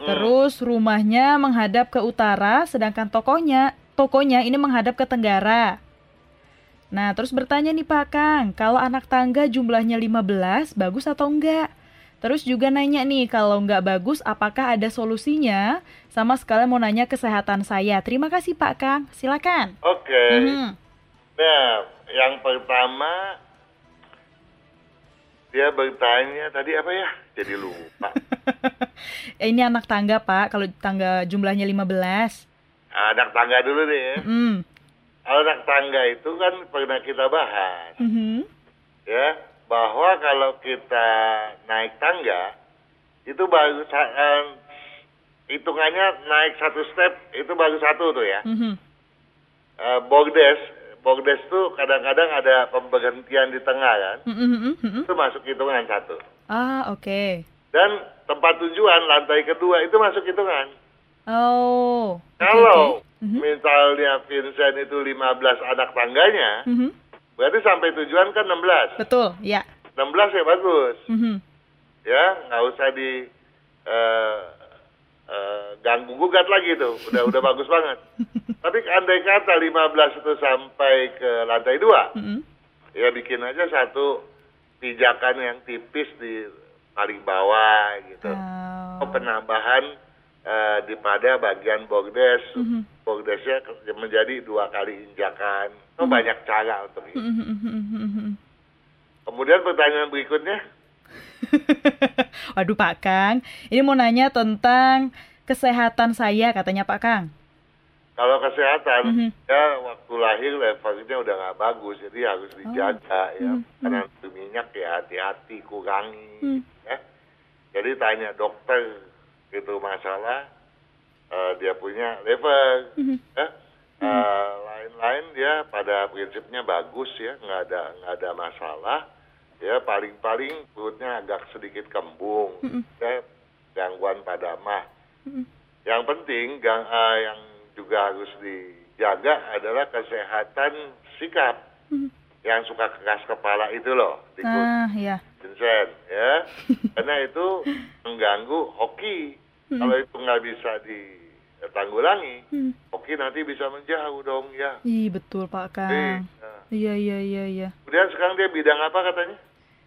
[SPEAKER 1] Terus rumahnya menghadap ke utara sedangkan tokonya tokonya ini menghadap ke tenggara. Nah, terus bertanya nih Pak Kang, kalau anak tangga jumlahnya 15 bagus atau enggak? Terus juga nanya nih, kalau enggak bagus apakah ada solusinya? Sama sekali mau nanya kesehatan saya. Terima kasih Pak Kang, silakan.
[SPEAKER 2] Oke.
[SPEAKER 1] Mhm.
[SPEAKER 2] Nah, yang pertama dia bertanya tadi apa ya? Jadi lupa. [laughs]
[SPEAKER 1] Ini anak tangga Pak, kalau tangga jumlahnya 15.
[SPEAKER 2] Anak tangga dulu deh ya.
[SPEAKER 1] Hmm.
[SPEAKER 2] Kalau anak tangga itu kan pernah kita bahas
[SPEAKER 1] Mhm.
[SPEAKER 2] ya bahwa kalau kita naik tangga itu baru eh, hitungannya naik satu step itu baru satu tuh ya.
[SPEAKER 1] Mhm.
[SPEAKER 2] Eh, Bogdes, Bogdes tuh kadang-kadang ada pemberhentian di tengah kan.
[SPEAKER 1] Mhm, mhm, mhm.
[SPEAKER 2] Itu masuk hitungan satu.
[SPEAKER 1] Ah, oke.
[SPEAKER 2] Dan tempat tujuan lantai kedua itu masuk hitungan.
[SPEAKER 1] Oh.
[SPEAKER 2] Kalau
[SPEAKER 1] oke. Mhm.
[SPEAKER 2] misalnya Vincent itu 15 anak tangganya,
[SPEAKER 1] Mhm.
[SPEAKER 2] Berarti sampai tujuan kan 16.
[SPEAKER 1] Betul, ya.
[SPEAKER 2] 16 ya bagus.
[SPEAKER 1] Mhm.
[SPEAKER 2] Ya, nggak usah di eh, eh, ganggu gugat lagi tuh. Udah udah [laughs] bagus banget. Tapi andai kata 15 itu sampai ke lantai 2,
[SPEAKER 1] Mhm.
[SPEAKER 2] ya bikin aja satu pijakan yang tipis di paling bawah gitu.
[SPEAKER 1] Oh.
[SPEAKER 2] Oh, penambahan eh, di pada bagian bogdes,
[SPEAKER 1] Mhm.
[SPEAKER 2] bogdesnya ke- menjadi dua kali injakan. Oh, banyak cara untuk itu.
[SPEAKER 1] Mhm, mhm.
[SPEAKER 2] Kemudian pertanyaan berikutnya, [laughs]
[SPEAKER 1] Waduh Pak Kang, ini mau nanya tentang kesehatan saya katanya Pak Kang.
[SPEAKER 2] kalau kesehatan,
[SPEAKER 1] Mhm.
[SPEAKER 2] ya waktu lahir levelnya udah nggak bagus, jadi harus
[SPEAKER 1] Oh.
[SPEAKER 2] dijaga ya.
[SPEAKER 1] Mhm,
[SPEAKER 2] Karena berminyak ya hati-hati, kurangi.
[SPEAKER 1] Hmm.
[SPEAKER 2] Ya. Jadi tanya dokter gitu masalah, eh, dia punya level.
[SPEAKER 1] Mhm.
[SPEAKER 2] ya. Eh, lain-lain dia pada prinsipnya bagus ya nggak ada nggak ada masalah ya paling-paling perutnya agak sedikit kembung
[SPEAKER 1] Mhm.
[SPEAKER 2] ya gangguan pada mah
[SPEAKER 1] Mhm.
[SPEAKER 2] yang penting gang, eh, yang juga harus dijaga adalah kesehatan sikap
[SPEAKER 1] Mhm.
[SPEAKER 2] yang suka keras kepala itu loh di
[SPEAKER 1] Nah, ya.
[SPEAKER 2] Vincent ya [laughs] karena itu mengganggu hoki
[SPEAKER 1] Mhm.
[SPEAKER 2] kalau itu nggak bisa ditanggulangi
[SPEAKER 1] Hmm.
[SPEAKER 2] hoki nanti bisa menjauh dong ya
[SPEAKER 1] Ih, betul Pak Kang.
[SPEAKER 2] nah.
[SPEAKER 1] Iya, iya, iya, iya.
[SPEAKER 2] kemudian sekarang dia bidang apa katanya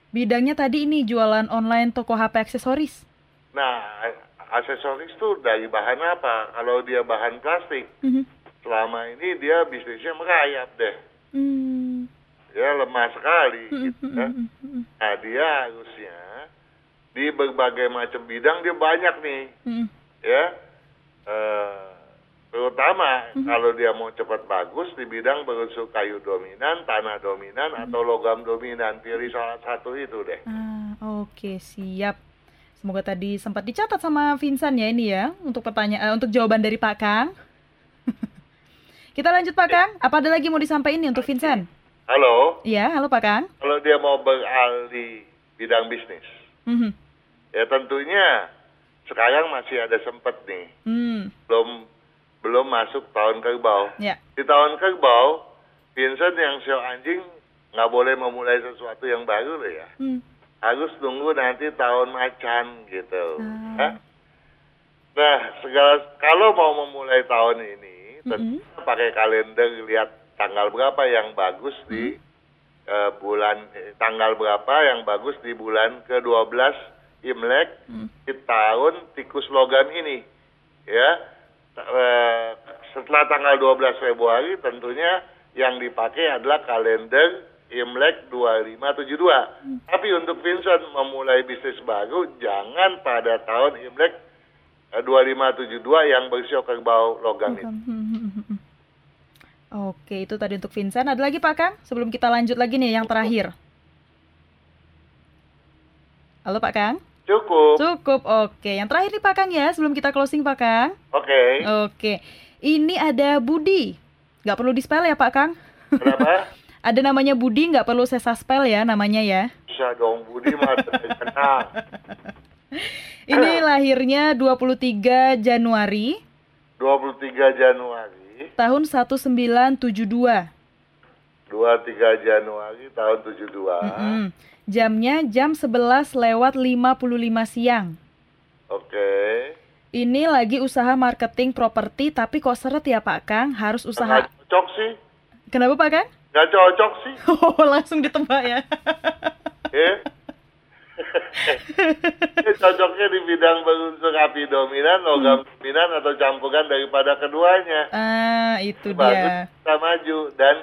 [SPEAKER 1] Bidangnya tadi ini jualan online toko HP aksesoris.
[SPEAKER 2] nah aksesoris tuh dari bahan apa kalau dia bahan plastik
[SPEAKER 1] Mhm.
[SPEAKER 2] selama ini dia bisnisnya merayap deh
[SPEAKER 1] Hmm.
[SPEAKER 2] ya lemah sekali
[SPEAKER 1] Mhm,
[SPEAKER 2] gitu ya.
[SPEAKER 1] mhm, mhm,
[SPEAKER 2] nah dia harusnya di berbagai macam bidang dia banyak nih
[SPEAKER 1] mhm.
[SPEAKER 2] ya Eh, Terutama kalau dia mau cepat bagus di bidang berunsur kayu dominan, tanah dominan, atau logam dominan. Pilih salah satu itu deh.
[SPEAKER 1] Ah, oke, siap. Semoga tadi sempat dicatat sama Vincent ya ini ya untuk pertanyaan eh, untuk jawaban dari Pak Kang. [laughs] Kita lanjut Pak Kang. Apa ada lagi mau disampaikan nih untuk Vincent?
[SPEAKER 2] Halo,
[SPEAKER 1] Iya, halo Pak Kang.
[SPEAKER 2] kalau dia mau beralih bidang bisnis,
[SPEAKER 1] Mhm.
[SPEAKER 2] ya tentunya sekarang masih ada sempat nih.
[SPEAKER 1] Hmm,
[SPEAKER 2] Belum belum masuk tahun kerbau.
[SPEAKER 1] ya.
[SPEAKER 2] Di tahun kerbau, Vincent yang show anjing nggak boleh memulai sesuatu yang baru loh ya.
[SPEAKER 1] Hmm.
[SPEAKER 2] Harus tunggu nanti tahun macan gitu. Hah? Nah, segala kalau mau memulai tahun ini,
[SPEAKER 1] Mm-mm.
[SPEAKER 2] tentu pakai kalender lihat tanggal berapa yang bagus di eh, bulan eh, tanggal berapa yang bagus di bulan ke-12 Imlek
[SPEAKER 1] Hmm.
[SPEAKER 2] di tahun tikus logam ini. Ya. Eh, setelah tanggal 12 Februari tentunya yang dipakai adalah kalender Imlek 2572. Tapi untuk Vincent memulai bisnis baru jangan pada tahun Imlek eh, 2572 yang bersio kerbau logam itu.
[SPEAKER 1] Hmm, hmm, hmm, hmm, hmm. Oke, itu tadi untuk Vincent. Ada lagi Pak Kang? Sebelum kita lanjut lagi nih yang terakhir. Halo Pak Kang?
[SPEAKER 2] Cukup.
[SPEAKER 1] Cukup, oke. Yang terakhir nih Pak Kang ya, sebelum kita closing Pak Kang.
[SPEAKER 2] Oke.
[SPEAKER 1] Oke, ini ada Budi. Nggak perlu di-spell ya Pak Kang?
[SPEAKER 2] Kenapa? [laughs]
[SPEAKER 1] Ada namanya Budi, nggak perlu sesa spell ya namanya ya.
[SPEAKER 2] Bisa dong Budi mah. [laughs]
[SPEAKER 1] Ini lahirnya 23 Januari
[SPEAKER 2] 23 Januari,
[SPEAKER 1] tahun 1972.
[SPEAKER 2] 23 Januari tahun 72.
[SPEAKER 1] Mm-mm. Jamnya jam 11 lewat 55 siang.
[SPEAKER 2] Oke.
[SPEAKER 1] Ini lagi usaha marketing properti tapi kok seret ya Pak Kang? Harus
[SPEAKER 2] Nggak
[SPEAKER 1] usaha.
[SPEAKER 2] cocok sih.
[SPEAKER 1] Kenapa Pak Kang?
[SPEAKER 2] Nggak cocok sih. [laughs]
[SPEAKER 1] Oh, langsung ditebak ya. [laughs]
[SPEAKER 2] Ini cocoknya di bidang berunsur api dominan, logam dominan atau campuran daripada keduanya.
[SPEAKER 1] ah, itu
[SPEAKER 2] Bagus
[SPEAKER 1] dia.
[SPEAKER 2] kita maju dan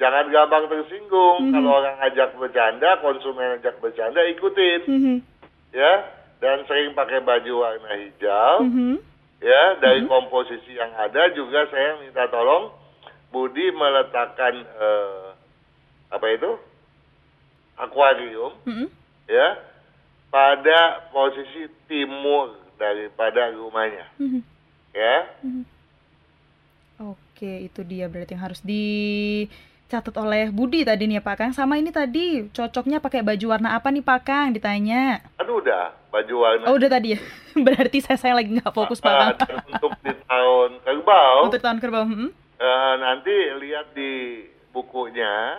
[SPEAKER 2] jangan gampang tersinggung.
[SPEAKER 1] Mhm.
[SPEAKER 2] Kalau orang ajak bercanda, konsumen ajak bercanda ikutin
[SPEAKER 1] Mhm.
[SPEAKER 2] ya. Dan sering pakai baju warna hijau
[SPEAKER 1] Mhm.
[SPEAKER 2] ya. Dari komposisi yang ada juga saya minta tolong Budi meletakkan eh, apa itu akuarium
[SPEAKER 1] Mhm.
[SPEAKER 2] ya pada posisi timur daripada rumahnya
[SPEAKER 1] Mhm.
[SPEAKER 2] ya.
[SPEAKER 1] Oke, itu dia berarti yang harus dicatat oleh Budi tadi nih ya Pak Kang. Sama ini tadi cocoknya pakai baju warna apa nih Pak Kang? Ditanya.
[SPEAKER 2] Aduh udah baju warna
[SPEAKER 1] Oh udah tadi ya. [laughs] berarti saya saya lagi nggak fokus Pak Kang.
[SPEAKER 2] Ah, untuk di tahun kerbau
[SPEAKER 1] Untuk tahun kerbau. mhm.
[SPEAKER 2] eh, nanti lihat di bukunya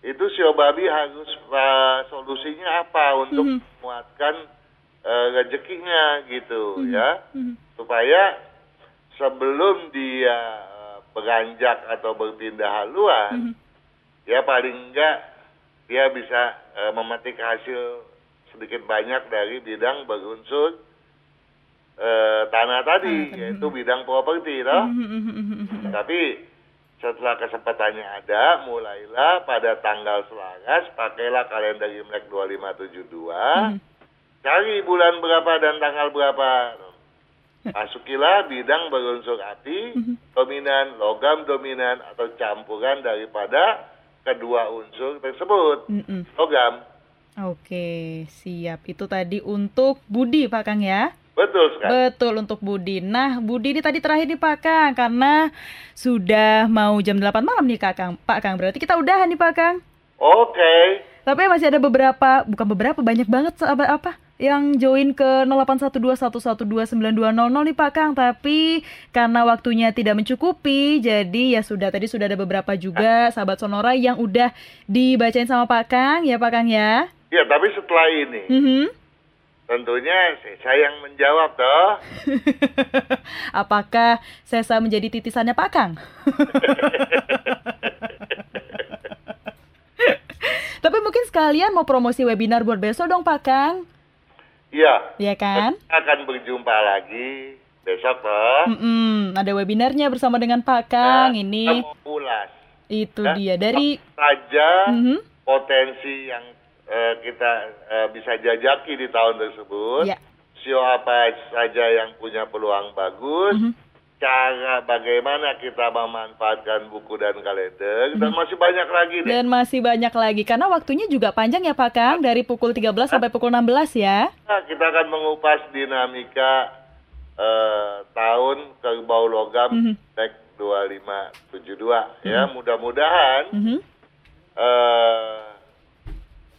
[SPEAKER 2] itu Sio Babi harus eh, solusinya apa untuk
[SPEAKER 1] Mhm.
[SPEAKER 2] menguatkan eh, rezekinya gitu ya
[SPEAKER 1] Mhm.
[SPEAKER 2] supaya sebelum dia beranjak atau berpindah haluan
[SPEAKER 1] Mhm.
[SPEAKER 2] Ya paling enggak dia bisa eh, memetik hasil sedikit banyak dari bidang berunsur eh, tanah tadi yaitu bidang properti toh.
[SPEAKER 1] Mhm, mhm, mhm.
[SPEAKER 2] Tapi setelah kesempatannya ada, mulailah pada tanggal Selaras, pakailah kalender Imlek 2572,
[SPEAKER 1] Mhm.
[SPEAKER 2] cari bulan berapa dan tanggal berapa. Masukilah bidang berunsur api, dominan, logam dominan, atau campuran daripada kedua unsur tersebut. Logam,
[SPEAKER 1] Oke, siap. Itu tadi untuk Budi Pak Kang ya.
[SPEAKER 2] betul sekali.
[SPEAKER 1] Betul untuk Budi. Nah, Budi ini tadi terakhir nih Pak Kang karena sudah mau jam 8 malam nih Kak Kang. Pak Kang, berarti kita udahan nih Pak Kang.
[SPEAKER 2] Oke,
[SPEAKER 1] Tapi masih ada beberapa, bukan beberapa, banyak banget sahabat apa yang join ke 0812112920 nih Pak Kang. Tapi karena waktunya tidak mencukupi, jadi ya sudah tadi sudah ada beberapa juga sahabat Sonora yang udah dibacain sama Pak Kang ya Pak Kang ya.
[SPEAKER 2] ya tapi setelah ini
[SPEAKER 1] Mhm.
[SPEAKER 2] tentunya saya yang menjawab toh. [laughs]
[SPEAKER 1] Apakah Sesa menjadi titisannya Pak Kang? [laughs] [laughs] Tapi mungkin sekalian mau promosi webinar buat besok dong Pak Kang.
[SPEAKER 2] Iya.
[SPEAKER 1] Ya kan?
[SPEAKER 2] Kita akan berjumpa lagi besok toh.
[SPEAKER 1] Mm-mm, ada webinarnya bersama dengan Pak Kang
[SPEAKER 2] Nah,
[SPEAKER 1] ini.
[SPEAKER 2] ulas
[SPEAKER 1] Itu
[SPEAKER 2] Ya.
[SPEAKER 1] dia dari
[SPEAKER 2] saja
[SPEAKER 1] Mhm.
[SPEAKER 2] potensi yang eh, kita eh, bisa jajaki di tahun tersebut.
[SPEAKER 1] Ya.
[SPEAKER 2] Sio apa saja yang punya peluang bagus
[SPEAKER 1] Mhm.
[SPEAKER 2] Cara bagaimana kita memanfaatkan buku dan kalender dan masih banyak lagi deh.
[SPEAKER 1] Dan masih banyak lagi karena waktunya juga panjang ya Pak Kang dari pukul 13 sampai pukul 16 ya.
[SPEAKER 2] Nah, kita akan mengupas dinamika eh, tahun kerbau logam
[SPEAKER 1] Mhm.
[SPEAKER 2] tek 2572 ya. Mudah-mudahan
[SPEAKER 1] Mhm.
[SPEAKER 2] eh,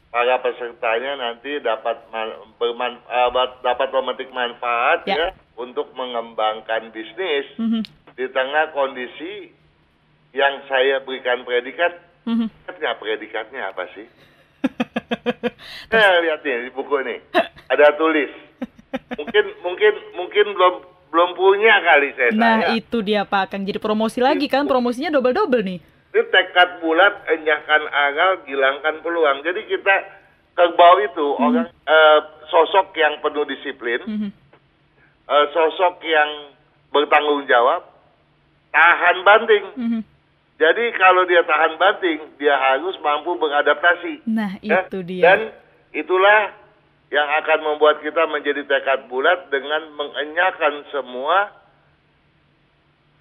[SPEAKER 2] para pesertanya nanti dapat ma- berman- eh, dapat memetik manfaat
[SPEAKER 1] Ya.
[SPEAKER 2] ya untuk mengembangkan bisnis
[SPEAKER 1] Mhm.
[SPEAKER 2] di tengah kondisi yang saya berikan predikat.
[SPEAKER 1] Mhm.
[SPEAKER 2] Ingat nggak predikatnya apa sih? [laughs] Nah, lihat nih di buku ini. Ada tulis. Mungkin mungkin mungkin belum belum punya kali saya.
[SPEAKER 1] Nah
[SPEAKER 2] saya.
[SPEAKER 1] itu dia Pak Kang jadi promosi lagi kan promosinya double-double nih.
[SPEAKER 2] Ini tekad bulat, enyahkan akal, gilangkan peluang. Jadi kita kerbau itu orang eh, sosok yang penuh disiplin,
[SPEAKER 1] Mhm.
[SPEAKER 2] Eh, sosok yang bertanggung jawab, tahan banting.
[SPEAKER 1] Mhm.
[SPEAKER 2] Jadi kalau dia tahan banting, dia harus mampu beradaptasi.
[SPEAKER 1] Nah
[SPEAKER 2] Ya,
[SPEAKER 1] itu dia.
[SPEAKER 2] Dan itulah yang akan membuat kita menjadi tekad bulat dengan mengenyahkan semua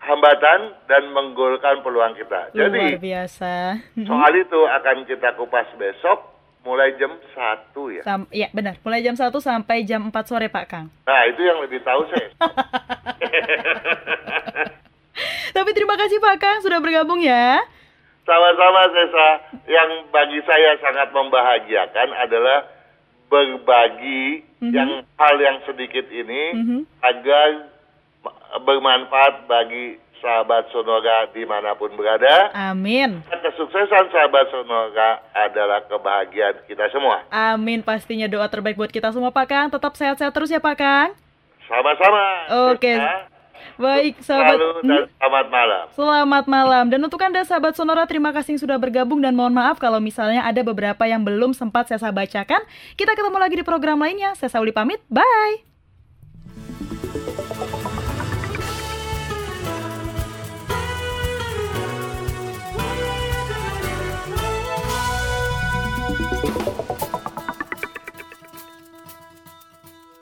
[SPEAKER 2] hambatan dan menggolkan peluang kita.
[SPEAKER 1] Luar
[SPEAKER 2] Jadi
[SPEAKER 1] biasa.
[SPEAKER 2] Soal itu akan kita kupas besok mulai jam 1 ya.
[SPEAKER 1] Sam- ya benar, mulai jam 1 sampai jam 4 sore Pak Kang.
[SPEAKER 2] Nah itu yang lebih tahu saya. [laughs]
[SPEAKER 1] Tapi terima kasih Pak Kang sudah bergabung ya.
[SPEAKER 2] Sama-sama Sesa, yang bagi saya sangat membahagiakan adalah berbagi
[SPEAKER 1] Mhm.
[SPEAKER 2] yang hal yang sedikit ini
[SPEAKER 1] Mhm.
[SPEAKER 2] agar ma- bermanfaat bagi sahabat Sonora di mana pun berada.
[SPEAKER 1] Amin.
[SPEAKER 2] Kesuksesan sahabat Sonora adalah kebahagiaan kita semua.
[SPEAKER 1] Amin pastinya doa terbaik buat kita semua Pak Kang. Tetap sehat-sehat terus ya Pak Kang.
[SPEAKER 2] Sama-sama.
[SPEAKER 1] Oke.
[SPEAKER 2] Sesa.
[SPEAKER 1] Baik sahabat.
[SPEAKER 2] Selalu dan selamat malam.
[SPEAKER 1] Selamat malam dan untuk Anda sahabat Sonora terima kasih sudah bergabung dan mohon maaf kalau misalnya ada beberapa yang belum sempat saya bacakan. Kita ketemu lagi di program lainnya. Saya Sauli pamit. Bye.